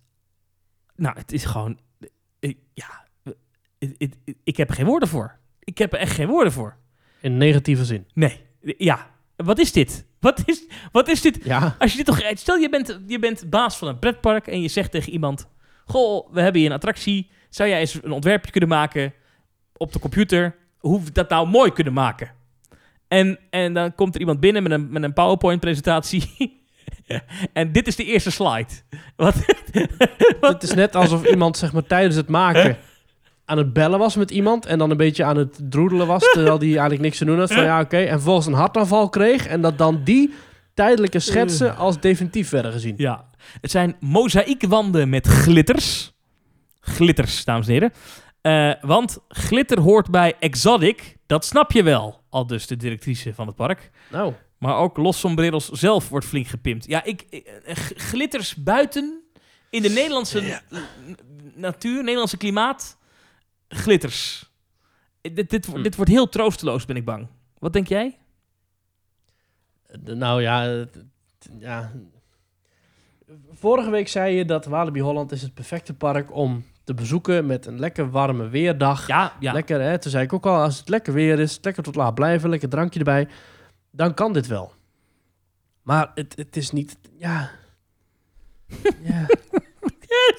nou, het is gewoon... eh, ja, eh, ik, ik, ik heb er geen woorden voor. Ik heb er echt geen woorden voor. In negatieve zin. Nee, ja. Wat is dit? Wat is, wat is dit? Ja. Als je dit toch... Stel, je bent, je bent baas van een pretpark en je zegt tegen iemand... Goh, we hebben hier een attractie. Zou jij eens een ontwerpje kunnen maken op de computer? Hoe we dat nou mooi kunnen maken? En, en dan komt er iemand binnen met een, met een PowerPoint-presentatie. en dit is de eerste slide. Wat? Het is net alsof iemand zeg maar, tijdens het maken aan het bellen was met iemand en dan een beetje aan het droedelen was, terwijl die eigenlijk niks te doen had. Van ja, oké. En vervolgens een hartaanval kreeg en dat dan die tijdelijke schetsen als definitief werden gezien. Ja. Het zijn mozaïekwanden met glitters. Glitters, dames en heren. Eh, want glitter hoort bij Exotic. Dat snap je wel. Al dus de directrice van het park. Nou, Maar ook Los Sombreros zelf wordt flink gepimpt. Ja, ik, ik- eh, glitters buiten in de Nederlandse natuur, Nederlandse klimaat. Glitters. Eh, Dit, dit, Hm. dit wordt heel troosteloos, ben ik bang. Wat denk jij? d- nou ja, het- ja. Vorige week zei je dat Walibi Holland is het perfecte park om te bezoeken met een lekker warme weerdag. Ja, ja. Lekker, hè? Toen zei ik ook al, als het lekker weer is, lekker tot laat blijven, lekker drankje erbij, dan kan dit wel. Maar het, het is niet, ja. ja.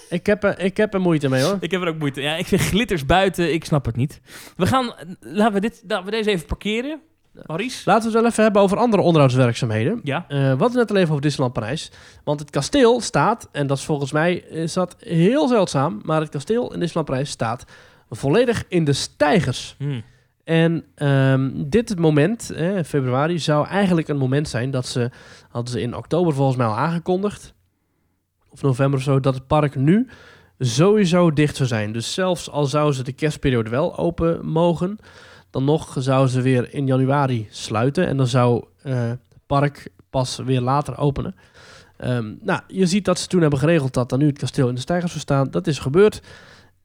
Ik, heb er, ik heb er moeite mee hoor. Ik heb er ook moeite. Ja, ik vind glitters buiten, ik snap het niet. We gaan, laten we, dit, laten we deze even parkeren. Maurice? Laten we het wel even hebben over andere onderhoudswerkzaamheden. Ja. Eh, wat is net al even over Disneyland Parijs. Want het kasteel staat, en dat is volgens mij is dat heel zeldzaam, maar het kasteel in Disneyland Parijs staat volledig in de stijgers. Hm. En ehm, dit moment, eh, februari, zou eigenlijk een moment zijn dat ze, hadden ze in oktober volgens mij al aangekondigd, of november of zo, dat het park nu sowieso dicht zou zijn. Dus zelfs al zouden ze de kerstperiode wel open mogen, dan nog zouden ze weer in januari sluiten en dan zou eh, het park pas weer later openen. Ehm, nou, je ziet dat ze toen hebben geregeld dat dan nu het kasteel in de stijgers zou staan. Dat is gebeurd.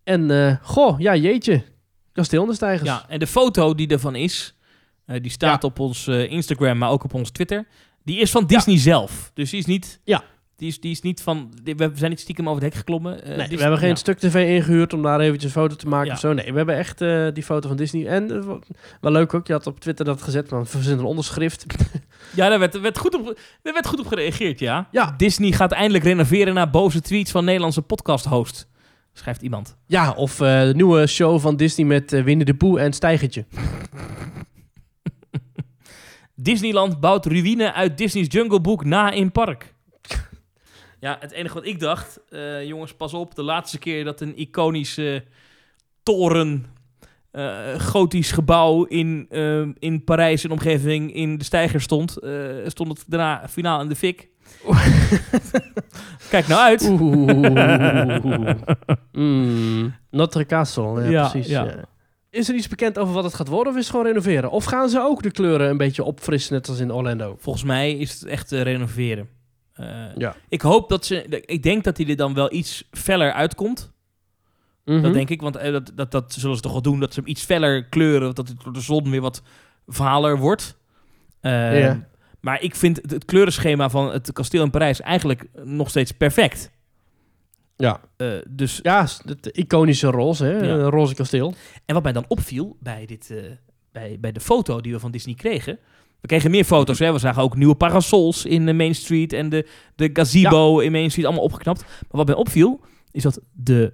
En eh, goh, ja jeetje, kasteel in de stijgers. Ja, en de foto die ervan is, eh, die staat op ons Instagram, maar ook op ons Twitter. Die is van Disney zelf. Dus die is niet... Ja. Die is, die is niet van... we zijn niet stiekem over het hek geklommen. Eh, Nee, Disney- we hebben geen ja. stuk tv ingehuurd om daar eventjes een foto te maken Ja. of zo. Nee, we hebben echt eh, die foto van Disney. En eh, wel leuk ook, je had op Twitter dat gezet, maar we verzinnen een onderschrift. Ja, daar werd, er werd, goed op, daar werd goed op gereageerd, ja. Ja. Disney gaat eindelijk renoveren na boze tweets van Nederlandse podcast-host. Schrijft iemand. ja, of de nieuwe show van Disney met Winnie de Poe en Stijgertje. Disneyland bouwt ruïne uit Disney's Jungle Book na in park. Ja, het enige wat ik dacht, eh, jongens, pas op, de laatste keer dat een iconische toren, eh, gotisch gebouw in, eh, in Parijs en omgeving in de steiger stond, eh, stond het daarna finaal in de fik. Kijk nou uit. Oeh. Mm, Notre Castle, ja, Ja, precies. ja. ja. Is er iets bekend over wat het gaat worden of is het gewoon renoveren? Of gaan ze ook de kleuren een beetje opfrissen, net als in Orlando? Volgens mij is het echt renoveren. Eh, Ja. Ik hoop dat ze, ik denk dat hij er dan wel iets feller uitkomt. Mhm. Dat denk ik, want eh, dat, dat, dat zullen ze toch wel doen. Dat ze hem iets feller kleuren, dat het door de zon weer wat valer wordt. Eh, Ja. Maar ik vind het, het kleurenschema van het kasteel in Parijs eigenlijk nog steeds perfect. Ja. Eh, dus, Ja, het iconische roze, hè? Ja. Roze kasteel. En wat mij dan opviel bij, dit, eh, bij, bij de foto die we van Disney kregen. We kregen meer foto's. Hè? We zagen ook nieuwe parasols in de Main Street en de, de gazebo in Main Street, allemaal opgeknapt. Maar wat mij opviel, is dat de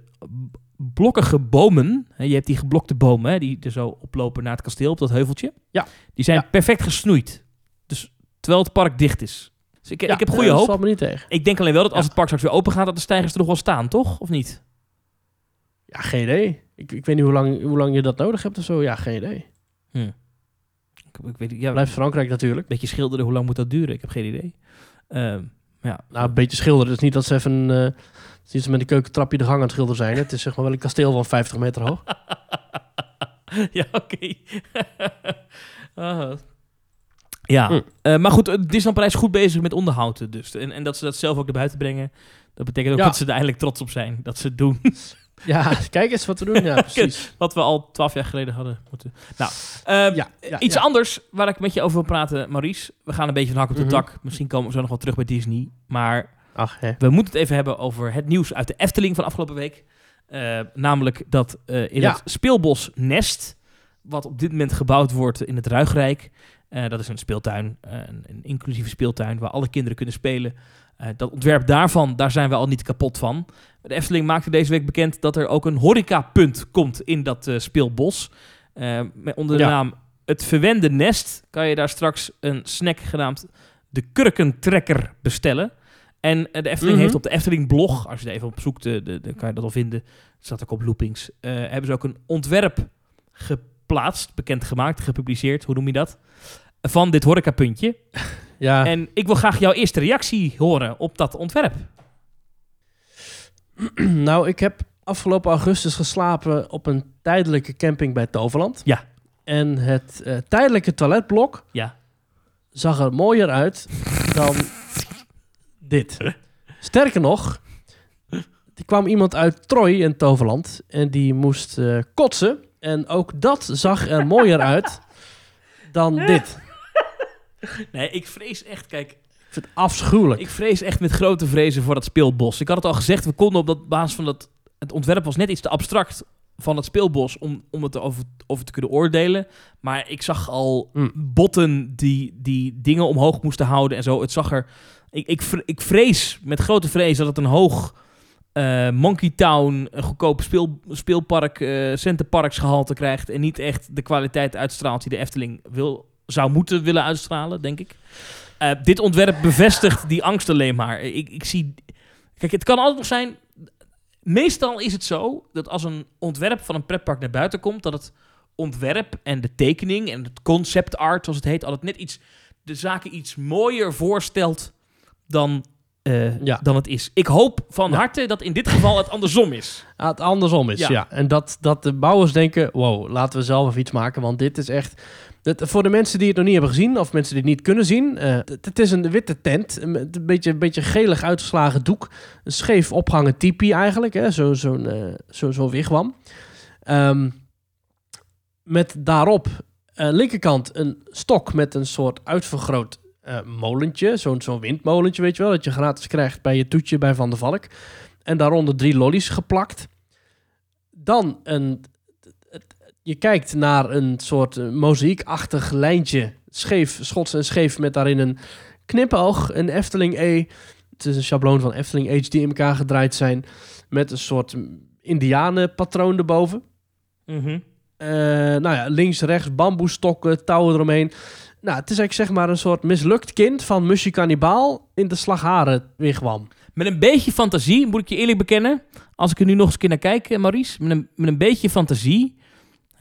blokkige bomen, hè, je hebt die geblokte bomen hè, die er zo oplopen naar het kasteel op dat heuveltje. Ja. Die zijn Ja. perfect gesnoeid. Dus terwijl het park dicht is. Dus ik, Ja, ik heb goede eh, dat hoop. valt me niet tegen. Ik denk alleen wel dat als het park straks weer open gaat, dat de stijgers er nog wel staan, toch? Of niet? Ja, geen idee. Ik, ik weet niet hoe lang, hoe lang je dat nodig hebt of zo. Ja, geen idee. Ik, ik weet. Ja, Blijft Frankrijk natuurlijk. een beetje schilderen, hoe lang moet dat duren? Ik heb geen idee. Ehm, ja. Nou, een beetje schilderen. Het is niet dat ze even... het is ze met een keukentrapje de gang aan het schilderen zijn. Het is zeg maar wel een kasteel van 50 meter hoog. ja, oké. Ah. ja, Hm. eh, maar goed, eh, Disneyland Parijs is goed bezig met onderhoud dus. En, en dat ze dat zelf ook naar buiten brengen, dat betekent ook Ja. dat ze er eindelijk trots op zijn. Dat ze het doen Ja, kijk eens wat we doen. Ja, precies. wat we al twaalf jaar geleden hadden moeten. Nou, ehm, Ja, ja, iets ja. anders waar ik met je over wil praten, Maurice. We gaan een beetje van hak op de Mhm. tak. Misschien komen we zo nog wel terug bij Disney. Maar Ach, hè. we moeten het even hebben over het nieuws uit de Efteling van afgelopen week. Eh, namelijk dat eh, in Ja. het speelbos Nest, wat op dit moment gebouwd wordt in het Ruigrijk. eh, dat is een speeltuin, een, een inclusieve speeltuin waar alle kinderen kunnen spelen. Eh, dat ontwerp daarvan, daar zijn we al niet kapot van. De Efteling maakte deze week bekend dat er ook een horecapunt komt in dat eh, speelbos. Eh, met onder de Ja. naam Het Verwende Nest kan je daar straks een snack genaamd de Kurkentrekker bestellen. En eh, de Efteling Mhm. heeft op de Efteling blog, als je er even op zoekt, de, de, kan je dat al vinden. Het staat ook op loopings. hebben ze ook een ontwerp geplaatst, bekendgemaakt, gepubliceerd, hoe noem je dat? Van dit horecapuntje. Ja, En ik wil graag jouw eerste reactie horen op dat ontwerp. nou, ik heb afgelopen augustus geslapen op een tijdelijke camping bij Toverland. Ja. En het eh, tijdelijke toiletblok Ja. zag er mooier uit dan dit. Sterker nog, er kwam iemand uit Troy in Toverland en die moest eh, kotsen. En ook dat zag er mooier uit dan dit. Nee, ik vrees echt, kijk, vind het afschuwelijk. ik vrees echt met grote vrezen voor dat speelbos. Ik had het al gezegd, we konden op dat basis van dat... Het ontwerp was net iets te abstract van het speelbos om, om het over, over te kunnen oordelen. Maar ik zag al Mm. botten die, die dingen omhoog moesten houden en zo. Het zag er... Ik, ik, vre- ik vrees, met grote vrees, dat het een hoog eh, Monkey Town, een goedkoop speel, speelpark, eh centerparksgehalte krijgt. En niet echt de kwaliteit uitstraalt die de Efteling wil, zou moeten willen uitstralen, denk ik. Eh, dit ontwerp bevestigt die angst alleen maar. Ik, ik zie... Kijk, het kan altijd nog zijn... Meestal is het zo dat als een ontwerp van een pretpark naar buiten komt... dat het ontwerp en de tekening en het concept art, zoals het heet... altijd net iets, de zaken iets mooier voorstelt dan, eh, Ja. dan het is. Ik hoop van Ja. harte dat in dit geval het andersom is. Ah, het andersom is, Ja. ja. En dat, dat de bouwers denken, wow, laten we zelf even iets maken, want dit is echt... Het, voor de mensen die het nog niet hebben gezien, of mensen die het niet kunnen zien, eh, het, is een witte tent, een beetje, een beetje gelig uitgeslagen doek, een scheef opgehangen tipi eigenlijk, hè, zo'n zo eh zo, zo'n wigwam. Ehm, met daarop aan de linkerkant een stok met een soort uitvergroot eh, molentje, zo'n zo'n windmolentje, weet je wel, dat je gratis krijgt bij je toetje bij Van der Valk. En daaronder drie lollies geplakt. Dan een. Je kijkt naar een soort eh, mozaïekachtig lijntje. Scheef, schots en scheef met daarin een knipoog, een Efteling E. Het is een schabloon van Efteling H die in elkaar gedraaid zijn. Met een soort indianenpatroon erboven. Mhm. Eh, nou ja, links, rechts, bamboestokken, touwen eromheen. Nou, het is eigenlijk zeg maar een soort mislukt kind van Musje Kannibaal in de slagharen wigwam. Met een beetje fantasie, moet ik je eerlijk bekennen. Als ik er nu nog eens een keer naar kijk, eh, Maurice. Met een, met een beetje fantasie.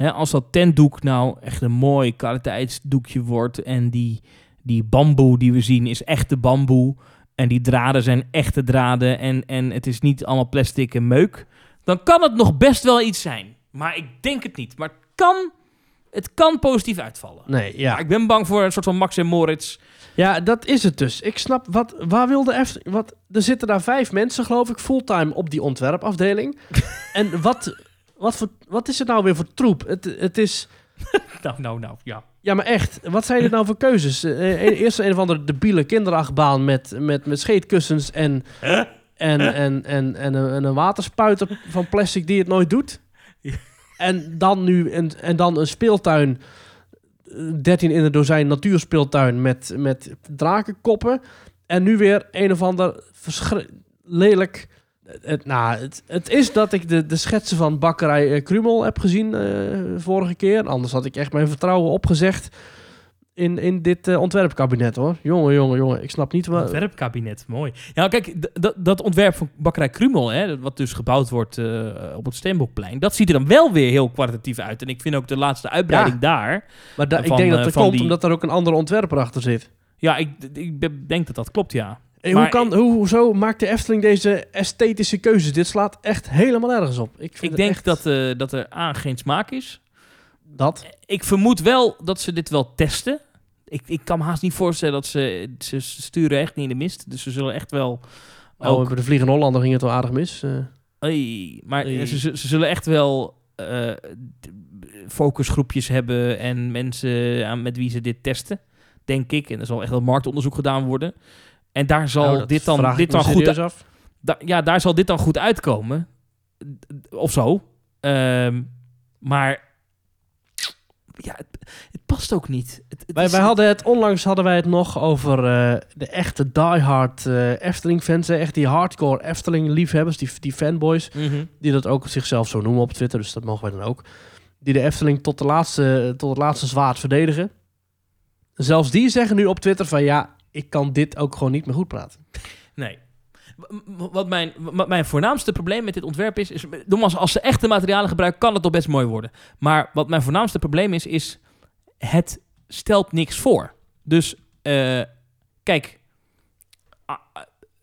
Hè, als dat tentdoek nou echt een mooi kwaliteitsdoekje wordt. En die, die bamboe die we zien is echte bamboe. En die draden zijn echte draden. En, en het is niet allemaal plastic en meuk. Dan kan het nog best wel iets zijn. Maar ik denk het niet. Maar het kan, het kan positief uitvallen. Nee, ja. Maar ik ben bang voor een soort van Max en Moritz. Ja, dat is het dus. Ik snap, wat, waar wilde Efteling... Wat, er zitten daar vijf mensen, geloof ik, fulltime op die ontwerpafdeling. en wat, wat, voor, wat is het nou weer voor troep? Het, het is... Nou, nou, nou, ja. Ja, maar echt, wat zijn dit nou voor keuzes? Eh, eh, eerst een of andere debiele kinderachtbaan met, met, met scheetkussens en, en, en, en, en, een, en waterspuiter van plastic die het nooit doet. En dan nu een, en dan een speeltuin, eh, 13 in een dozijn natuurspeeltuin met, met drakenkoppen. En nu weer een of ander lelijk... Het, nou, het, het is dat ik de, de schetsen van bakkerij eh, Krumel heb gezien eh, vorige keer. Anders had ik echt mijn vertrouwen opgezegd. in, in dit eh, ontwerpkabinet hoor. Jongen, jongen, jongen. Ik snap niet wat... Ontwerpkabinet, mooi. Ja, kijk, dat- ontwerp van bakkerij Krumel, hè, wat dus gebouwd wordt op het Steenbokplein, dat ziet er dan wel weer heel kwalitatief uit. En ik vind ook de laatste uitbreiding daar. Maar da- ik denk dat dat van komt die- omdat er ook een andere ontwerper achter zit. Ja, ik, ik denk dat dat klopt, ja. Hey, hoe kan, hoe, hoezo maakt de Efteling deze esthetische keuzes? Dit slaat echt helemaal ergens op. Ik, Ik denk echt dat, eh, dat er aan geen smaak is. dat. Ik vermoed wel dat ze dit wel testen. Ik, ik kan me haast niet voorstellen dat ze, ze sturen echt niet in de mist. Dus ze zullen echt wel Oh, ook bij de Vliegende Hollander ging het wel aardig mis. Hey, maar Hey. Ze, ze, zullen echt wel eh, focusgroepjes hebben en mensen aan, met wie ze dit testen, denk ik. En er zal echt wel marktonderzoek gedaan worden. En daar zal Nou, dit dan, dit dan goed, serieus af. da- ja, daar zal dit dan goed uitkomen. Of zo. Ehm, maar ja, het, het past ook niet. Het, het Wij, wij hadden het, onlangs hadden wij het nog over eh, de echte diehard eh Efteling-fans. Echt die hardcore Efteling-liefhebbers, die, die fanboys. Mhm. Die dat ook zichzelf zo noemen op Twitter, dus dat mogen wij dan ook. Die de Efteling tot, de laatste, tot het laatste zwaard verdedigen. Zelfs die zeggen nu op Twitter van ja, ik kan dit ook gewoon niet meer goed praten. Nee. Wat mijn, wat mijn voornaamste probleem met dit ontwerp is, is nogmaals, als ze echte materialen gebruiken, kan het toch best mooi worden. Maar wat mijn voornaamste probleem is, is het stelt niks voor. Dus eh, kijk,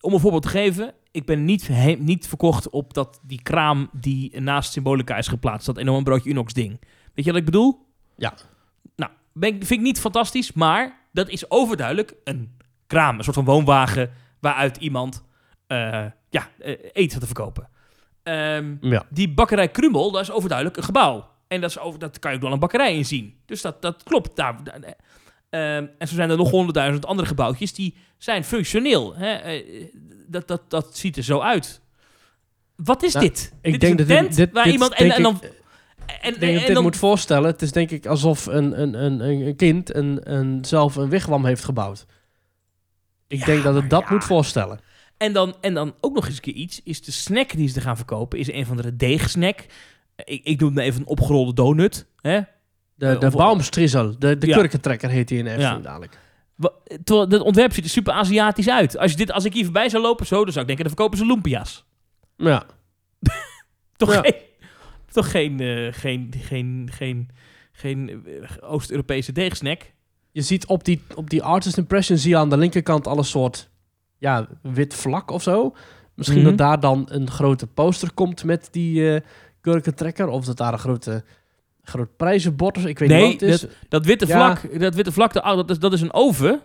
om een voorbeeld te geven, ik ben niet, he- niet verkocht op dat die kraam die naast Symbolica is geplaatst, dat enorm broodje Unox ding. Weet je wat ik bedoel? Ja. Nou, ben, vind ik niet fantastisch, maar dat is overduidelijk een kraam, een soort van woonwagen waaruit iemand eh, ja, eh, eten te verkopen. Ehm, Ja. die bakkerij Krumel, dat is overduidelijk een gebouw. En dat, is over, dat kan je ook wel een bakkerij in zien. Dus dat, dat klopt. Daar, daar- eh, ehm, en zo zijn er nog honderdduizend andere gebouwtjes die zijn functioneel. Hè? Dat, dat, dat ziet er zo uit. Wat is Nou, dit? Ik dit denk dat dit, waar dit iemand... En, en dan, en, ik denk dat en dit dan- moet voorstellen. Het is denk ik alsof een, een, een, een een kind een, een, zelf een wigwam heeft gebouwd. Ik Ja, denk dat het dat ja. moet voorstellen. En dan, en dan ook nog eens een keer iets, is de snack die ze gaan verkopen, is een van de deegsnack. Ik, ik noem het even een opgerolde donut. Hè? De, Eh, de Baumstriezel, de, de Ja. kurkentrekker heet hij in Efteling Ja. dadelijk. Terwijl het ontwerp ziet er super Aziatisch uit. Als, je dit, als ik hier voorbij zou lopen, zo, dan zou ik denken, dan verkopen ze lumpia's. Ja. Toch Ja. geen, toch geen, eh, geen, geen, geen, geen eh, Oost-Europese deegsnack. Je ziet op die, op die artist impression zie je aan de linkerkant al een soort ja, wit vlak of zo. Misschien Mhm. dat daar dan een grote poster komt met die kurkentrekker. Of dat daar een grote, groot prijzenbord is. Ik weet Nee, niet wat het is. Dat witte Ja. vlak, dat witte vlak, dat is, dat is een oven.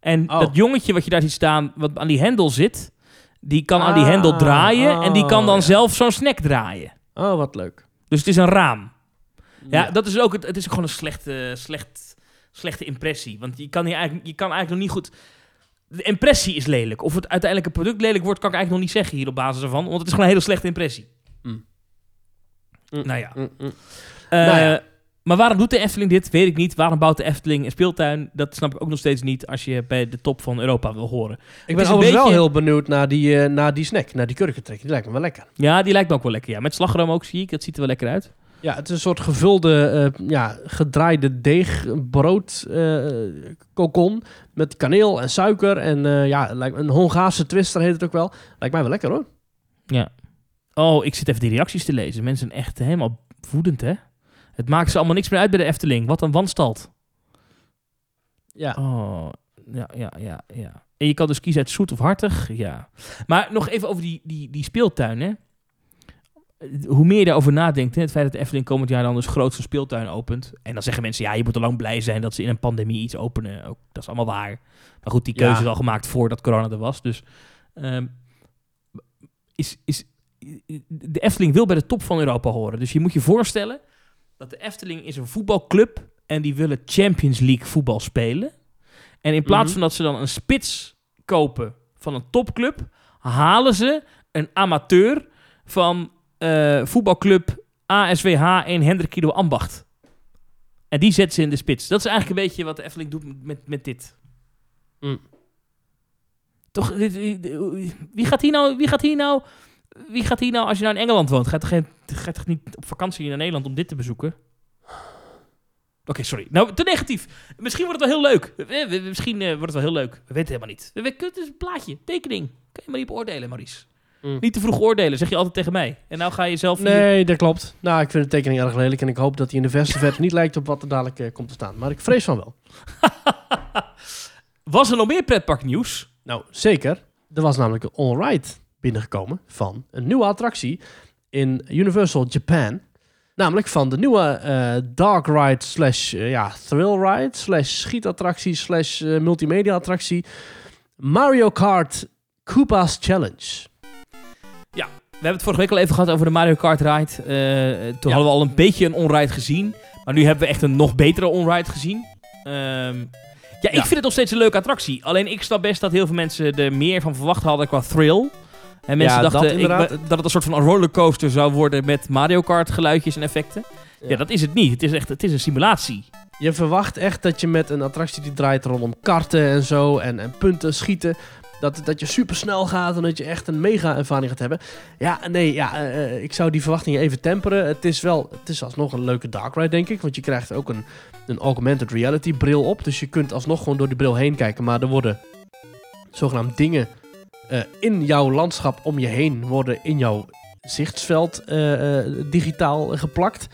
En Oh. dat jongetje wat je daar ziet staan, wat aan die hendel zit, die kan aan die Ah, hendel draaien en die kan dan oh, ja. zelf zo'n snack draaien. Oh, wat leuk. Dus het is een raam. Ja, dat is ook het, het is ook gewoon een slechte, slecht, slechte impressie. Want je kan, hier eigenlijk, je kan eigenlijk nog niet goed... De impressie is lelijk. Of het uiteindelijke product lelijk wordt, kan ik eigenlijk nog niet zeggen hier op basis ervan. Want het is gewoon een hele slechte impressie. Mm. Nou ja. Mm, mm. Eh, Nou ja. Maar waarom doet de Efteling dit? Weet ik niet. Waarom bouwt de Efteling een speeltuin? Dat snap ik ook nog steeds niet als je bij de top van Europa wil horen. Ik ben wel heel benieuwd naar die, eh, naar die snack, naar die kurkentrekker. Die lijkt me wel lekker. Ja, die lijkt me ook wel lekker. Ja. Met slagroom ook zie ik. Dat ziet er wel lekker uit. Ja, het is een soort gevulde, eh, ja, gedraaide deeg, brood, eh, kokon met kaneel en suiker. En eh, ja, een Hongaarse twister heet het ook wel. Lijkt mij wel lekker hoor. Ja. Oh, ik zit even die reacties te lezen. Mensen zijn echt helemaal woedend, hè? Het maakt ze allemaal niks meer uit bij de Efteling. Wat een wanstalt. Ja, Oh, ja, ja, ja, ja. En je kan dus kiezen uit zoet of hartig. Ja. Maar nog even over die, die, die speeltuin, hè? Hoe meer je daarover nadenkt, het feit dat de Efteling komend jaar dan dus grootste speeltuin opent. En dan zeggen mensen, ja, je moet al lang blij zijn dat ze in een pandemie iets openen. Ook, dat is allemaal waar. Maar goed, die keuze Ja. is al gemaakt voordat corona er was. Dus ehm, is, is, de Efteling wil bij de top van Europa horen. Dus je moet je voorstellen dat de Efteling is een voetbalclub en die willen Champions League voetbal spelen. En in plaats Mhm. van dat ze dan een spits kopen van een topclub, halen ze een amateur van eh, voetbalclub ASWH in Hendrikido Ambacht. En die zetten ze in de spits. Dat is eigenlijk een beetje wat de Efteling doet met, met dit. Mm. Toch, wie gaat hier nou, wie gaat hier nou, wie gaat hier nou, als je nou in Engeland woont, gaat toch, gaat toch niet op vakantie naar Nederland om dit te bezoeken? Oké, sorry. Nou, te negatief. Misschien wordt het wel heel leuk. Misschien eh, wordt het wel heel leuk. We weten het helemaal niet. We, we, het is een plaatje, tekening. Kan je maar niet beoordelen, Maurice. Mm. Niet te vroeg oordelen, zeg je altijd tegen mij. En nou ga je zelf... hier- Nee, dat klopt. Nou, ik vind de tekening erg lelijk en ik hoop dat hij in de verte niet lijkt op wat er dadelijk eh, komt te staan. Maar ik vrees van wel. Was er nog meer pretparknieuws? Nou, zeker. Er was namelijk een on-ride binnengekomen van een nieuwe attractie in Universal Japan. Namelijk van de nieuwe eh, dark ride slash eh, ja, thrill ride slash schietattractie slash multimedia attractie. Mario Kart Koopa's Challenge. We hebben het vorige week al even gehad over de Mario Kart ride. Eh, toen Ja. hadden we al een beetje een onride gezien. Maar nu hebben we echt een nog betere onride gezien. Ehm, ja, ik Ja. vind het nog steeds een leuke attractie. Alleen ik snap best dat heel veel mensen er meer van verwacht hadden qua thrill. En mensen Ja, dat dachten ik, inderdaad. dat het een soort van rollercoaster zou worden met Mario Kart geluidjes en effecten. Ja. Ja. dat is het niet. Het is echt het is een simulatie. Je verwacht echt dat je met een attractie die draait rondom karten en zo en, en punten schieten, dat, dat je super snel gaat en dat je echt een mega ervaring gaat hebben. Ja, nee, ja, eh, eh, ik zou die verwachtingen even temperen. Het is wel, het is alsnog een leuke dark ride, denk ik, want je krijgt ook een, een augmented reality bril op, dus je kunt alsnog gewoon door die bril heen kijken, maar er worden zogenaamd dingen eh, in jouw landschap om je heen worden in jouw zichtsveld digitaal geplakt.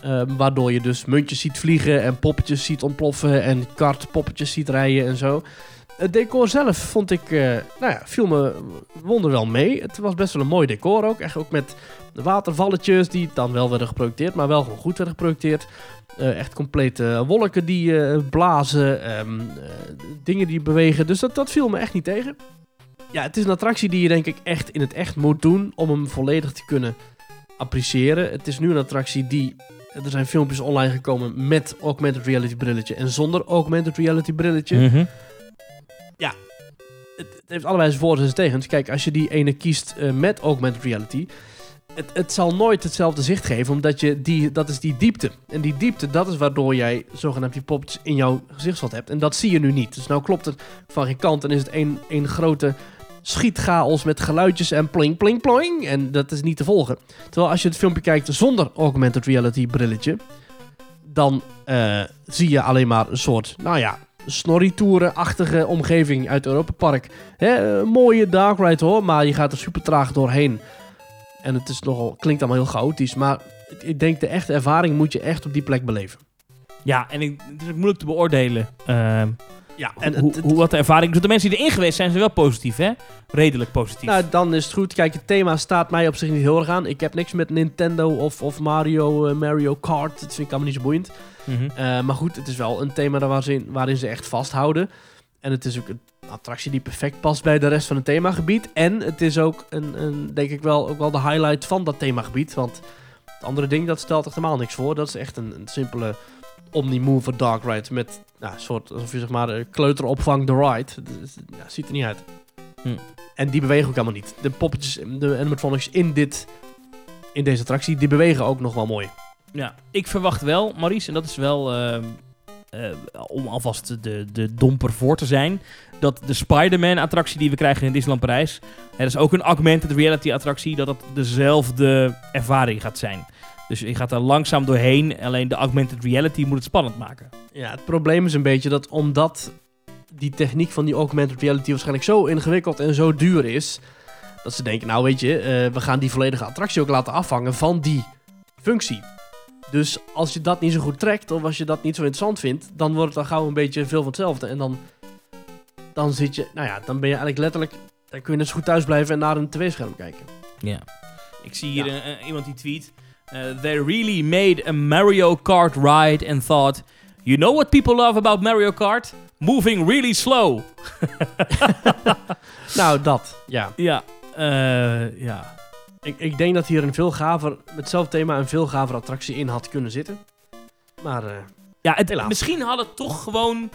Ehm, waardoor je dus muntjes ziet vliegen en poppetjes ziet ontploffen en kartpoppetjes ziet rijden en zo. Het decor zelf vond ik, eh, nou ja, viel me wonder wel mee. Het was best wel een mooi decor ook. Echt ook met watervalletjes die dan wel werden geprojecteerd, maar wel gewoon goed werden geprojecteerd. Eh, echt complete wolken die eh, blazen, ehm, eh, dingen die bewegen. Dus dat, dat viel me echt niet tegen. Ja, het is een attractie die je denk ik echt in het echt moet doen om hem volledig te kunnen appreciëren. Het is nu een attractie die er zijn filmpjes online gekomen met augmented reality brilletje en zonder augmented reality brilletje. Mhm. Het, het heeft allebei zijn voordelen en zijn tegens. Kijk, als je die ene kiest eh, met augmented reality, het, het zal nooit hetzelfde zicht geven, omdat je die, dat is die diepte. En die diepte, dat is waardoor jij zogenaamd die poppetjes in jouw gezichtsveld hebt. En dat zie je nu niet. Dus nou klopt het van geen kant en is het één, één grote schietchaos met geluidjes en pling, pling, pling. En dat is niet te volgen. Terwijl als je het filmpje kijkt zonder augmented reality brilletje, dan eh, zie je alleen maar een soort, nou ja, snorritoeren-achtige omgeving uit Europa Park. Een mooie dark ride hoor, maar je gaat er super traag doorheen. En het is nogal, klinkt allemaal heel chaotisch, maar ik denk de echte ervaring moet je echt op die plek beleven. Ja, en ik, het is moeilijk te beoordelen. Ehm, Ja, en hoe, het- hoe, wat de ervaring. De mensen die erin geweest zijn, zijn wel positief, hè? Redelijk positief. Nou, dan is het goed. Kijk, het thema staat mij op zich niet heel erg aan. Ik heb niks met Nintendo of, of Mario, eh, Mario Kart. Dat vind ik allemaal niet zo boeiend. Mhm. Eh, maar goed, het is wel een thema daar waar ze in- waarin ze echt vasthouden. En het is ook een attractie die perfect past bij de rest van het themagebied. En het is ook, een, een, denk ik wel, ook wel de highlight van dat themagebied. Want het andere ding, dat stelt echt helemaal niks voor. Dat is echt een, een simpele Omni-Mover Dark Ride met nou, een soort, alsof je zeg maar een kleuteropvang de ride. Dus, ja, ziet er niet uit. Hm. En die bewegen ook helemaal niet. De poppetjes, de animatronics in, dit, in deze attractie, die bewegen ook nog wel mooi. Ja, ik verwacht wel, Maurice, en dat is wel ehm, eh, om alvast de, de domper voor te zijn, dat de Spider-Man-attractie die we krijgen in Disneyland Parijs, hè, dat is ook een augmented reality-attractie, dat het dezelfde ervaring gaat zijn. Dus je gaat er langzaam doorheen, alleen de augmented reality moet het spannend maken. Ja, het probleem is een beetje dat omdat die techniek van die augmented reality waarschijnlijk zo ingewikkeld en zo duur is, dat ze denken, nou weet je, eh, we gaan die volledige attractie ook laten afhangen van die functie. Dus als je dat niet zo goed trekt, of als je dat niet zo interessant vindt, dan wordt het dan gauw een beetje veel van hetzelfde. En dan, dan zit je, nou ja, dan ben je eigenlijk letterlijk, dan kun je net zo goed thuis blijven en naar een tv-scherm kijken. Ja. Ik zie hier Ja. een- een- iemand die tweet, eh, they really made a Mario Kart ride and thought, you know what people love about Mario Kart? Moving really slow. Nou, dat, ja. Ja, eh, ja. Ik, ik denk dat hier een veel gaver, met hetzelfde thema, een veel gaver attractie in had kunnen zitten. Maar eh, Ja, het, misschien had het toch gewoon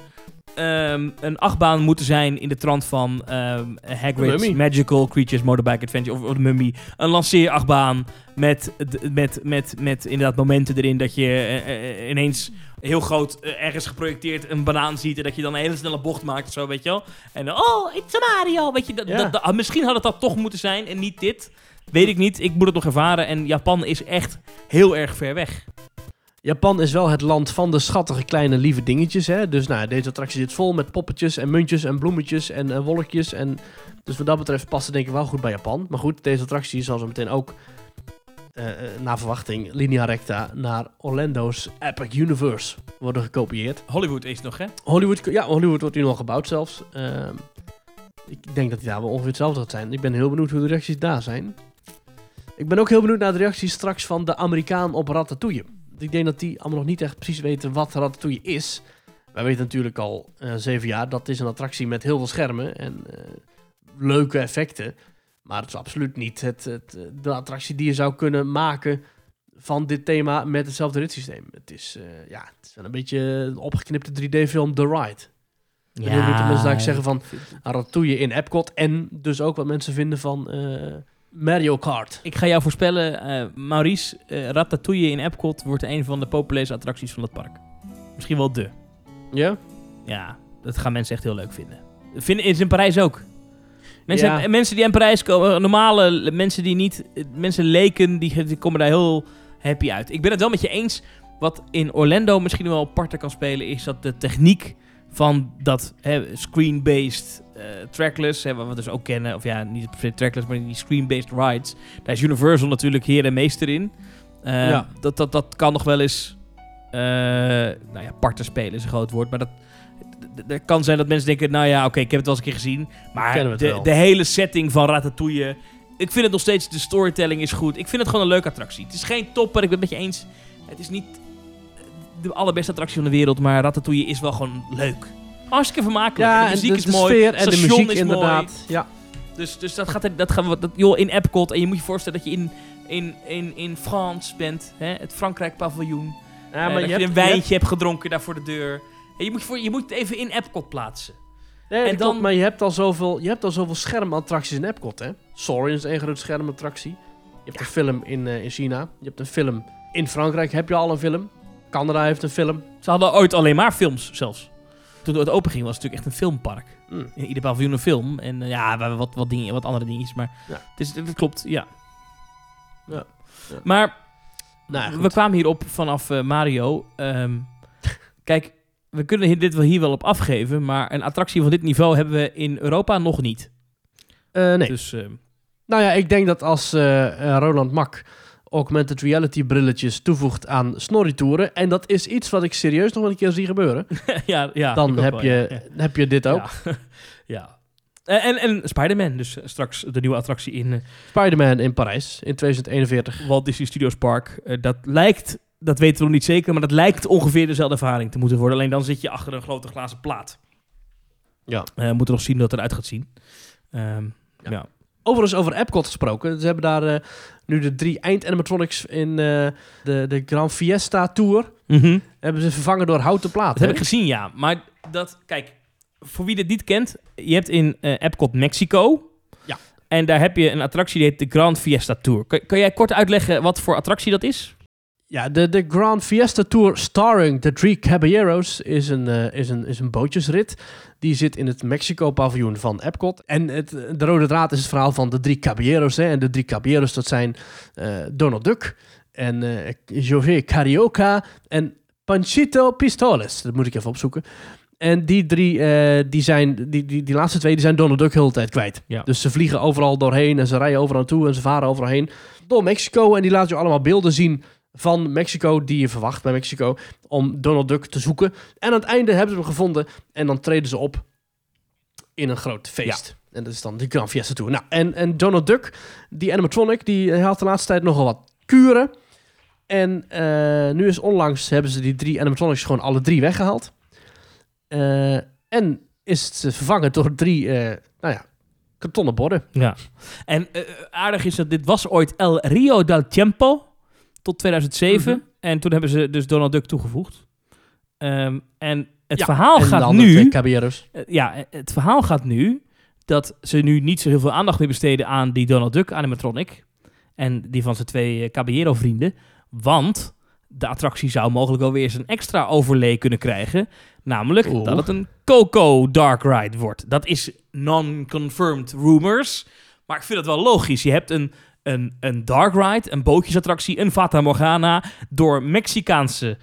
ehm, een achtbaan moeten zijn in de trant van ehm Hagrid's. Magical Creatures Motorbike Adventure of, of Mummy. Een lanceerachtbaan met, met, met, met inderdaad momenten erin dat je eh, eh, ineens heel groot eh, ergens geprojecteerd een banaan ziet en dat je dan een hele snelle bocht maakt of zo, weet je wel. En dan, oh, it's a Mario, weet je. Dat, Ja. dat, dat- misschien had het dat toch moeten zijn en niet dit. Weet ik niet, ik moet het nog ervaren en Japan is echt heel erg ver weg. Japan is wel het land van de schattige kleine lieve dingetjes. Hè? Dus nou, deze attractie zit vol met poppetjes en muntjes en bloemetjes en eh, wolkjes. En, dus wat dat betreft past het denk ik wel goed bij Japan. Maar goed, deze attractie zal zo meteen ook, eh, naar verwachting, linea recta naar Orlando's Epic Universe worden gekopieerd. Hollywood is nog, hè? Hollywood, ja, Hollywood wordt nu al gebouwd zelfs. Ehm, ik denk dat die daar wel ongeveer hetzelfde gaat zijn. Ik ben heel benieuwd hoe de reacties daar zijn. Ik ben ook heel benieuwd naar de reacties straks van de Amerikaan op Ratatouille. Ik denk dat die allemaal nog niet echt precies weten wat Ratatouille is. Wij weten natuurlijk al eh, zeven jaar dat is een attractie met heel veel schermen en eh, leuke effecten. Maar het is absoluut niet het, het, de attractie die je zou kunnen maken van dit thema met hetzelfde ritssysteem. Het is, eh, ja, het is wel een beetje een opgeknipte 3D-film The Ride. Ja, of mensen daar zeggen van Ratatouille in Epcot. En dus ook wat mensen vinden van Mario Kart. Ik ga jou voorspellen, eh, Maurice, eh, Ratatouille in Epcot wordt een van de populairste attracties van het park. Misschien wel de. Ja? Ja, dat gaan mensen echt heel leuk vinden. Vinden is in Parijs ook. Mensen, Ja. mensen die in Parijs komen, normale mensen die niet, mensen leken, die, die komen daar heel happy uit. Ik ben het wel met je eens. Wat in Orlando misschien wel aparter kan spelen, is dat de techniek van dat screen-based eh, trackless, hè, wat we dus ook kennen, of ja, niet per trackless, maar die screen-based rides. Daar is Universal natuurlijk heer en meester in. Eh, Ja. dat, dat, dat kan nog wel eens, eh nou ja, parter spelen is een groot woord, maar dat, d- d- het kan zijn dat mensen denken, nou ja, oké, ik heb het wel eens een keer gezien. Maar de, de hele setting van Ratatouille, ik vind het nog steeds, de storytelling is goed. Ik vind het gewoon een leuke attractie. Het is geen topper, ik ben het met je eens. Het is niet de allerbeste attractie van de wereld, maar Ratatouille is wel gewoon leuk. Hartstikke vermakelijk. Ja, de en muziek de, is de mooi. sfeer en de muziek is inderdaad. Ja. Mooi. Dus, dus dat gaat dat gaan we, dat, joh, in Epcot. En je moet je voorstellen dat je in, in, in, in France bent, hè, het Frankrijk paviljoen. Ja, Eh, maar dat je je, hebt, een wijntje hebt gedronken daar voor de deur. En je, moet, je voor, je moet het even in Epcot plaatsen. Nee, En dan- maar je hebt al zoveel, je hebt al zoveel schermattracties in Epcot, hè? Soarin is één grote schermattractie. Je hebt een film in, eh, in China. Je hebt een film in Frankrijk. Heb je al een film? Canada heeft een film. Ze hadden ooit alleen maar films zelfs. Toen het open ging was het natuurlijk echt een filmpark. Hm. In ieder paviljoen een film. En eh, ja, we hebben wat, wat, dingen, wat andere dingetjes. Maar Ja. het, is, het klopt, ja. Ja. Ja. Maar Nou, we kwamen hierop vanaf eh, Mario. Ehm, kijk, we kunnen dit wel hier wel op afgeven. Maar een attractie van dit niveau hebben we in Europa nog niet. Eh, nee. Dus eh, Nou ja, ik denk dat als Roland Mak augmented reality brilletjes toevoegt aan snorritouren... en dat is iets wat ik serieus nog wel een keer zie gebeuren... ja, ja, dan heb, wel, je, ja. heb je dit ook. Ja. ja. En, en Spider-Man, dus straks de nieuwe attractie in eh, Spider-Man in Parijs in 2041. Walt Disney Studios Park. Eh, dat lijkt, dat weten we nog niet zeker, maar dat lijkt ongeveer dezelfde ervaring te moeten worden. Alleen dan zit je achter een grote glazen plaat. Ja. Eh, we moeten nog zien hoe dat eruit gaat zien. Ehm, Ja. ja. Overigens over Epcot gesproken. Ze hebben daar eh, nu de drie eind-animatronics in eh, de, de Grand Fiesta Tour... Mhm. hebben ze vervangen door houten platen. Dat heb ik gezien, ja. Maar dat, kijk, voor wie dit niet kent, je hebt in eh, Epcot Mexico. Ja. En daar heb je een attractie die heet de Grand Fiesta Tour. Kan, kan jij kort uitleggen wat voor attractie dat is? Ja, de, de Grand Fiesta Tour starring The Three Caballeros is een, eh, is, een, is een bootjesrit. Die zit in het Mexico-paviljoen van Epcot. En het, de rode draad is het verhaal van de drie Caballeros. Hè. En de drie Caballeros, dat zijn eh, Donald Duck en eh José Carioca en Panchito Pistoles. Dat moet ik even opzoeken. En die drie, die, zijn, die, die, die laatste twee, die zijn Donald Duck heel de tijd kwijt. Ja. Dus ze vliegen overal doorheen en ze rijden overal naartoe en ze varen overal heen. Door Mexico en die laten je allemaal beelden zien van Mexico die je verwacht bij Mexico om Donald Duck te zoeken. En aan het einde hebben ze hem gevonden en dan treden ze op in een groot feest. En dat is dan de Grand Fiesta Tour. Nou, en, en Donald Duck, die animatronic, die had de laatste tijd nogal wat kuren. En eh, nu is onlangs hebben ze die drie animatronics gewoon alle drie weggehaald. Eh, en is het vervangen door drie, eh, nou ja, kartonnen borden. Ja. En eh, aardig is dat dit was ooit El Rio del Tiempo tot 2007. Mhm. En toen hebben ze dus Donald Duck toegevoegd. Ehm, en het Ja, verhaal en gaat nu... caballeros. Eh, ja, eh, het verhaal gaat nu dat ze nu niet zo heel veel aandacht meer besteden aan die Donald Duck animatronic en die van zijn twee eh, Caballero vrienden, want de attractie zou mogelijk wel weer eens een extra overlay kunnen krijgen, namelijk dat het een Coco Dark Ride wordt. Dat is non-confirmed rumors, maar ik vind het wel logisch. Je hebt een een, een dark ride, een bootjesattractie, een Fata Morgana door Mexicaanse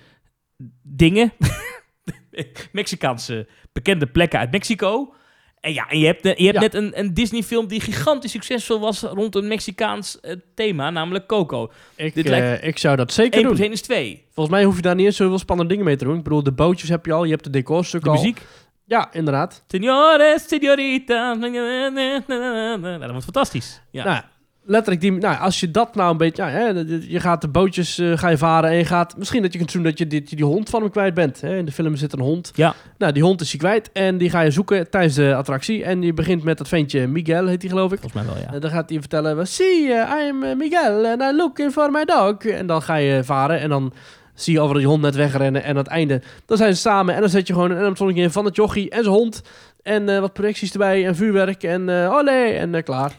dingen. Mexicaanse bekende plekken uit Mexico. En ja, en je hebt, je hebt Ja. net een, een Disney-film die gigantisch succesvol was rond een Mexicaans eh, thema, namelijk Coco. Ik, Dit eh, lijkt- ik zou dat zeker 1 doen. plus 1 is 2. Volgens mij hoef je daar niet eens zoveel spannende dingen mee te doen. Ik bedoel, de bootjes heb je al, je hebt de decorstuk De al. muziek. Ja, inderdaad. Senores, señoritas. Nou, dat wordt fantastisch. Ja. Nou, letterlijk die... Nou, als je dat nou een beetje... Ja, hè, je gaat de bootjes eh, ga je varen en je gaat... Misschien dat je kunt doen dat je die, die hond van hem kwijt bent. Hè? In de film zit een hond. Ja. Nou, die hond is je kwijt en die ga je zoeken tijdens de attractie. En je begint met dat ventje Miguel, heet hij geloof ik. Volgens mij wel, ja. En dan gaat hij vertellen, see, uh, I'm Miguel and I'm looking for my dog. En dan ga je varen en dan zie je over die hond net wegrennen. En aan het einde, dan zijn ze samen en dan zet je gewoon een animatronic in van het jochie en zijn hond. En eh, wat projecties erbij en vuurwerk en uh, olé en eh, klaar.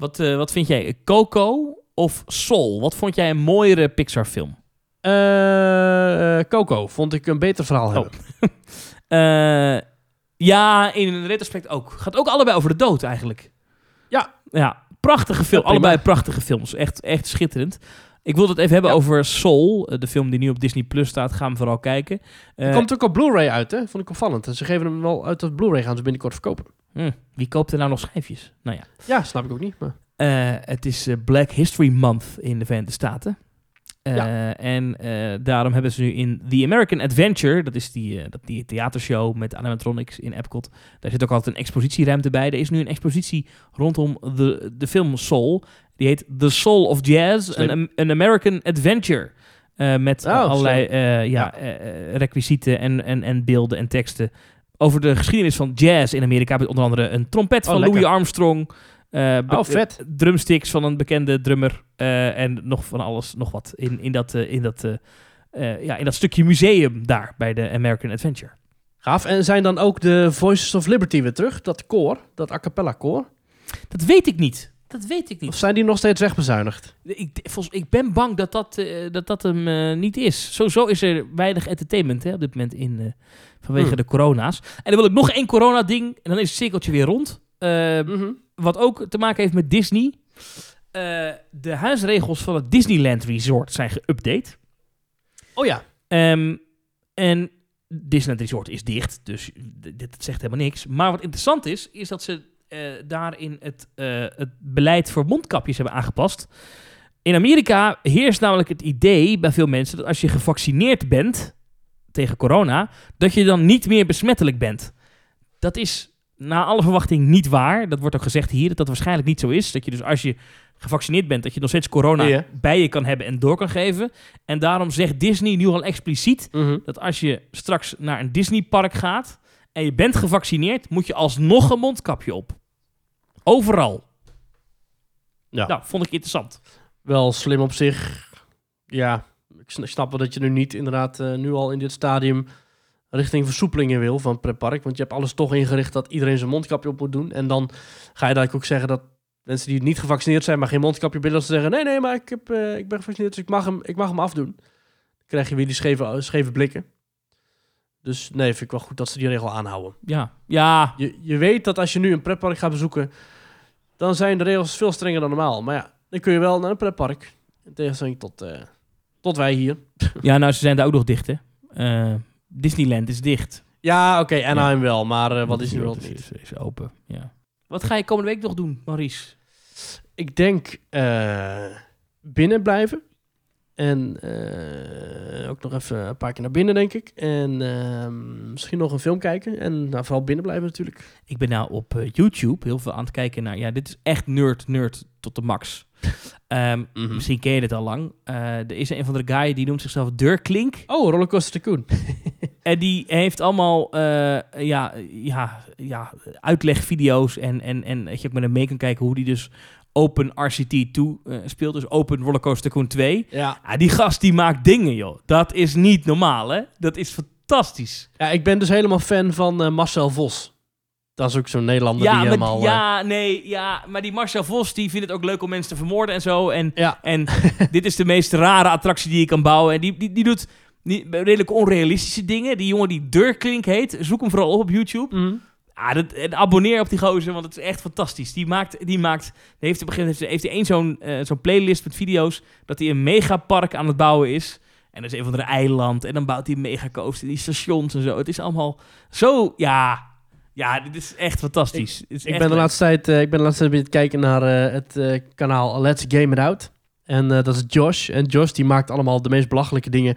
Wat, eh, wat vind jij? Coco of Soul? Wat vond jij een mooiere Pixar film? Eh, eh, Coco vond ik een beter verhaal hebben. Eh, ja, in een retrospect ook. Gaat ook allebei over de dood eigenlijk. Ja. Ja, prachtige film. Ja, allebei prachtige films. Echt, echt schitterend. Ik wilde het even hebben Ja. over Soul. De film die nu op Disney Plus staat. Ga hem vooral kijken. Komt ook op Blu-ray uit, hè? Vond ik opvallend. En ze geven hem wel uit dat Blu-ray gaan ze binnenkort verkopen. Hm, wie koopt er nou nog schijfjes? Nou ja. Ja, snap ik ook niet. Maar... Eh, het is eh, Black History Month in de Verenigde Staten. Eh, Ja. En daarom hebben ze nu in The American Adventure, dat is die, dat, die theatershow met animatronics in Epcot, daar zit ook altijd een expositieruimte bij. Er is nu een expositie rondom de, de film Soul. Die heet The Soul of Jazz, een American Adventure. Met Oh, allerlei ja, Ja. requisieten en, en, en beelden en teksten over de geschiedenis van jazz in Amerika. Met onder andere een trompet Oh, van lekker. Louis Armstrong. eh, Oh, vet. drumsticks van een bekende drummer eh, en nog van alles, nog wat in, in, dat, eh, in, dat, eh, eh, ja, in dat stukje museum daar bij de American Adventure. Gaaf. En zijn dan ook de Voices of Liberty weer terug? Dat koor, dat a cappella koor? Dat weet ik niet. Dat weet ik Of niet. zijn die nog steeds wegbezuinigd? Ik, volgens, ik ben bang dat dat, eh, dat, dat hem eh, niet is. Sowieso is er weinig entertainment hè, op dit moment in, eh, vanwege Hmm. de corona's. En dan wil ik nog één corona-ding en dan is het cirkeltje weer rond. Eh, Mhm. wat ook te maken heeft met Disney. De huisregels van het Disneyland Resort zijn geüpdate. Oh ja. Ehm, en Disneyland Resort is dicht, dus dit zegt helemaal niks. Maar wat interessant is, is dat ze daarin het, eh, het beleid voor mondkapjes hebben aangepast. In Amerika heerst namelijk het idee bij veel mensen dat als je gevaccineerd bent tegen corona, dat je dan niet meer besmettelijk bent. Dat is na alle verwachting niet waar. Dat wordt ook gezegd hier, dat dat waarschijnlijk niet zo is. Dat je dus als je gevaccineerd bent, dat je nog steeds corona Ja. bij je kan hebben en door kan geven. En daarom zegt Disney nu al expliciet Mhm. dat als je straks naar een Disneypark gaat en je bent gevaccineerd, moet je alsnog een mondkapje op. Overal. Ja. Nou, vond ik interessant. Wel slim op zich. Ja, ik sn- snap wel dat je nu niet inderdaad eh, nu al in dit stadium richting versoepelingen wil van pretpark. Want je hebt alles toch ingericht dat iedereen zijn mondkapje op moet doen. En dan ga je eigenlijk ook zeggen dat mensen die niet gevaccineerd zijn, maar geen mondkapje willen, ze zeggen: nee, nee, maar ik, heb, eh, ik ben gevaccineerd, dus ik mag hem, ik mag hem afdoen. Dan krijg je weer die scheve, scheve blikken. Dus nee, vind ik wel goed dat ze die regel aanhouden. Ja, ja, Je, je weet dat als je nu een pretpark gaat bezoeken, dan zijn de regels veel strenger dan normaal. Maar ja, dan kun je wel naar een pretpark. In tegenstelling tot, eh, tot wij hier. ja, nou, ze zijn daar ook nog dicht, hè. Eh, Disneyland is dicht. Ja, oké, Anaheim wel, maar eh, wat is is, niet? is, is open, ja. Wat ga je komende week nog doen, Maurice? Ik denk eh, binnen blijven. En eh, ook nog even een paar keer naar binnen, denk ik. En ehm, misschien nog een film kijken. En nou, vooral binnen blijven natuurlijk. Ik ben nou op eh, YouTube heel veel aan het kijken naar... Ja, dit is echt nerd, nerd tot de max. Ehm, Mhm. Misschien ken je dit al lang. Eh, er is een van de guy die noemt zichzelf Deurklink. Oh, Rollercoaster Tycoon. En die heeft allemaal ja, ja, ja, uitlegvideo's en, en, en dat je ook met hem mee kan kijken hoe die dus Open RCT 2 eh, speelt. Dus Open Rollercoaster Tycoon 2. ja. Ja, die gast die maakt dingen, joh. Dat is niet normaal, hè? Dat is fantastisch. ja, ik ben dus helemaal fan van eh, Marcel Vos. Dat is ook zo'n Nederlander Ja, die helemaal... eh, ja, nee, ja, maar die Marcel Vos die vindt het ook leuk om mensen te vermoorden en zo. En, ja. en dit is de meest rare attractie die je kan bouwen. En die, die, die doet die, redelijk onrealistische dingen. Die jongen die Deurklink heet, zoek hem vooral op op YouTube. Mhm. Ah, dat, en abonneer op die gozer, want het is echt fantastisch. Die maakt, die maakt heeft op een gegeven moment heeft hij één zo'n eh, zo'n playlist met video's dat hij een megapark aan het bouwen is. En dat is een van de eiland. En dan bouwt hij een megacoaster, die stations en zo. Het is allemaal zo, ja, ja, dit is echt fantastisch. Is Ik echt ben, de laatste tijd, eh, ik ben de laatste tijd weer kijken naar eh, het eh, kanaal Let's Game It Out. En eh, dat is Josh. En Josh die maakt allemaal de meest belachelijke dingen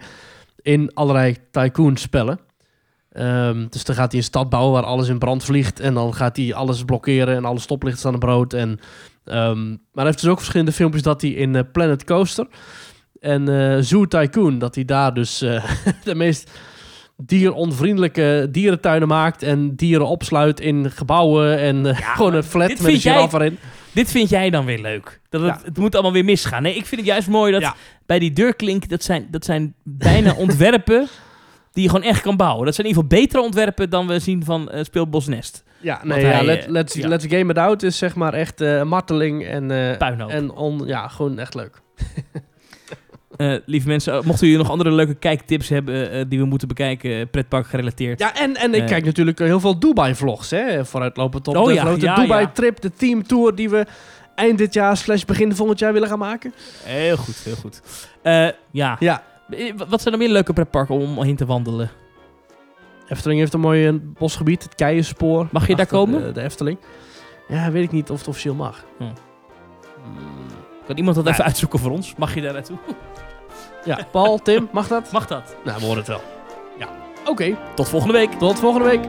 in allerlei tycoon spellen. Ehm, dus dan gaat hij een stad bouwen waar alles in brand vliegt. En dan gaat hij alles blokkeren en alle stoplichten staan op rood. En, ehm, maar hij heeft dus ook verschillende filmpjes dat hij in eh, Planet Coaster en eh, Zoo Tycoon, dat hij daar dus eh, de meest dieronvriendelijke dierentuinen maakt en dieren opsluit in gebouwen en gewoon een flat met een vind jij- giraffe erin. Dit vind jij dan weer leuk. Dat het, Ja. het moet allemaal weer misgaan. Nee, ik vind het juist mooi dat Ja. bij die deurklink, dat zijn, dat zijn bijna ontwerpen die je gewoon echt kan bouwen. Dat zijn in ieder geval betere ontwerpen dan we zien van eh Speelbos Nest. Ja, nee, ja, hij, let, eh, let's, ja. let's Game It Out is zeg maar echt eh, marteling en, eh, Puinhoop. en on, ja, gewoon echt leuk. Lieve mensen, mochten jullie nog andere leuke kijktips hebben die we moeten bekijken, pretpark gerelateerd. Ja, en, en ik kijk natuurlijk heel veel Dubai-vlogs, hè, vooruitlopend op Oh de ja, grote ja, Dubai-trip, de teamtour die we eind dit jaar slash begin volgend jaar willen gaan maken. Heel goed, heel goed. Ja. Ja, Wat zijn er meer leuke pretparken om heen te wandelen? Efteling heeft een mooi eh, bosgebied, het Keienspoor. Mag je daar komen? De, de Efteling. Ja, weet ik niet of het officieel mag. Hm. Kan iemand dat Ja. even uitzoeken voor ons? Mag je daar naartoe? Ja, Paul, Tim, mag dat? Mag dat? Nou, we horen het wel. Ja, oké. Tot volgende week. Tot volgende week.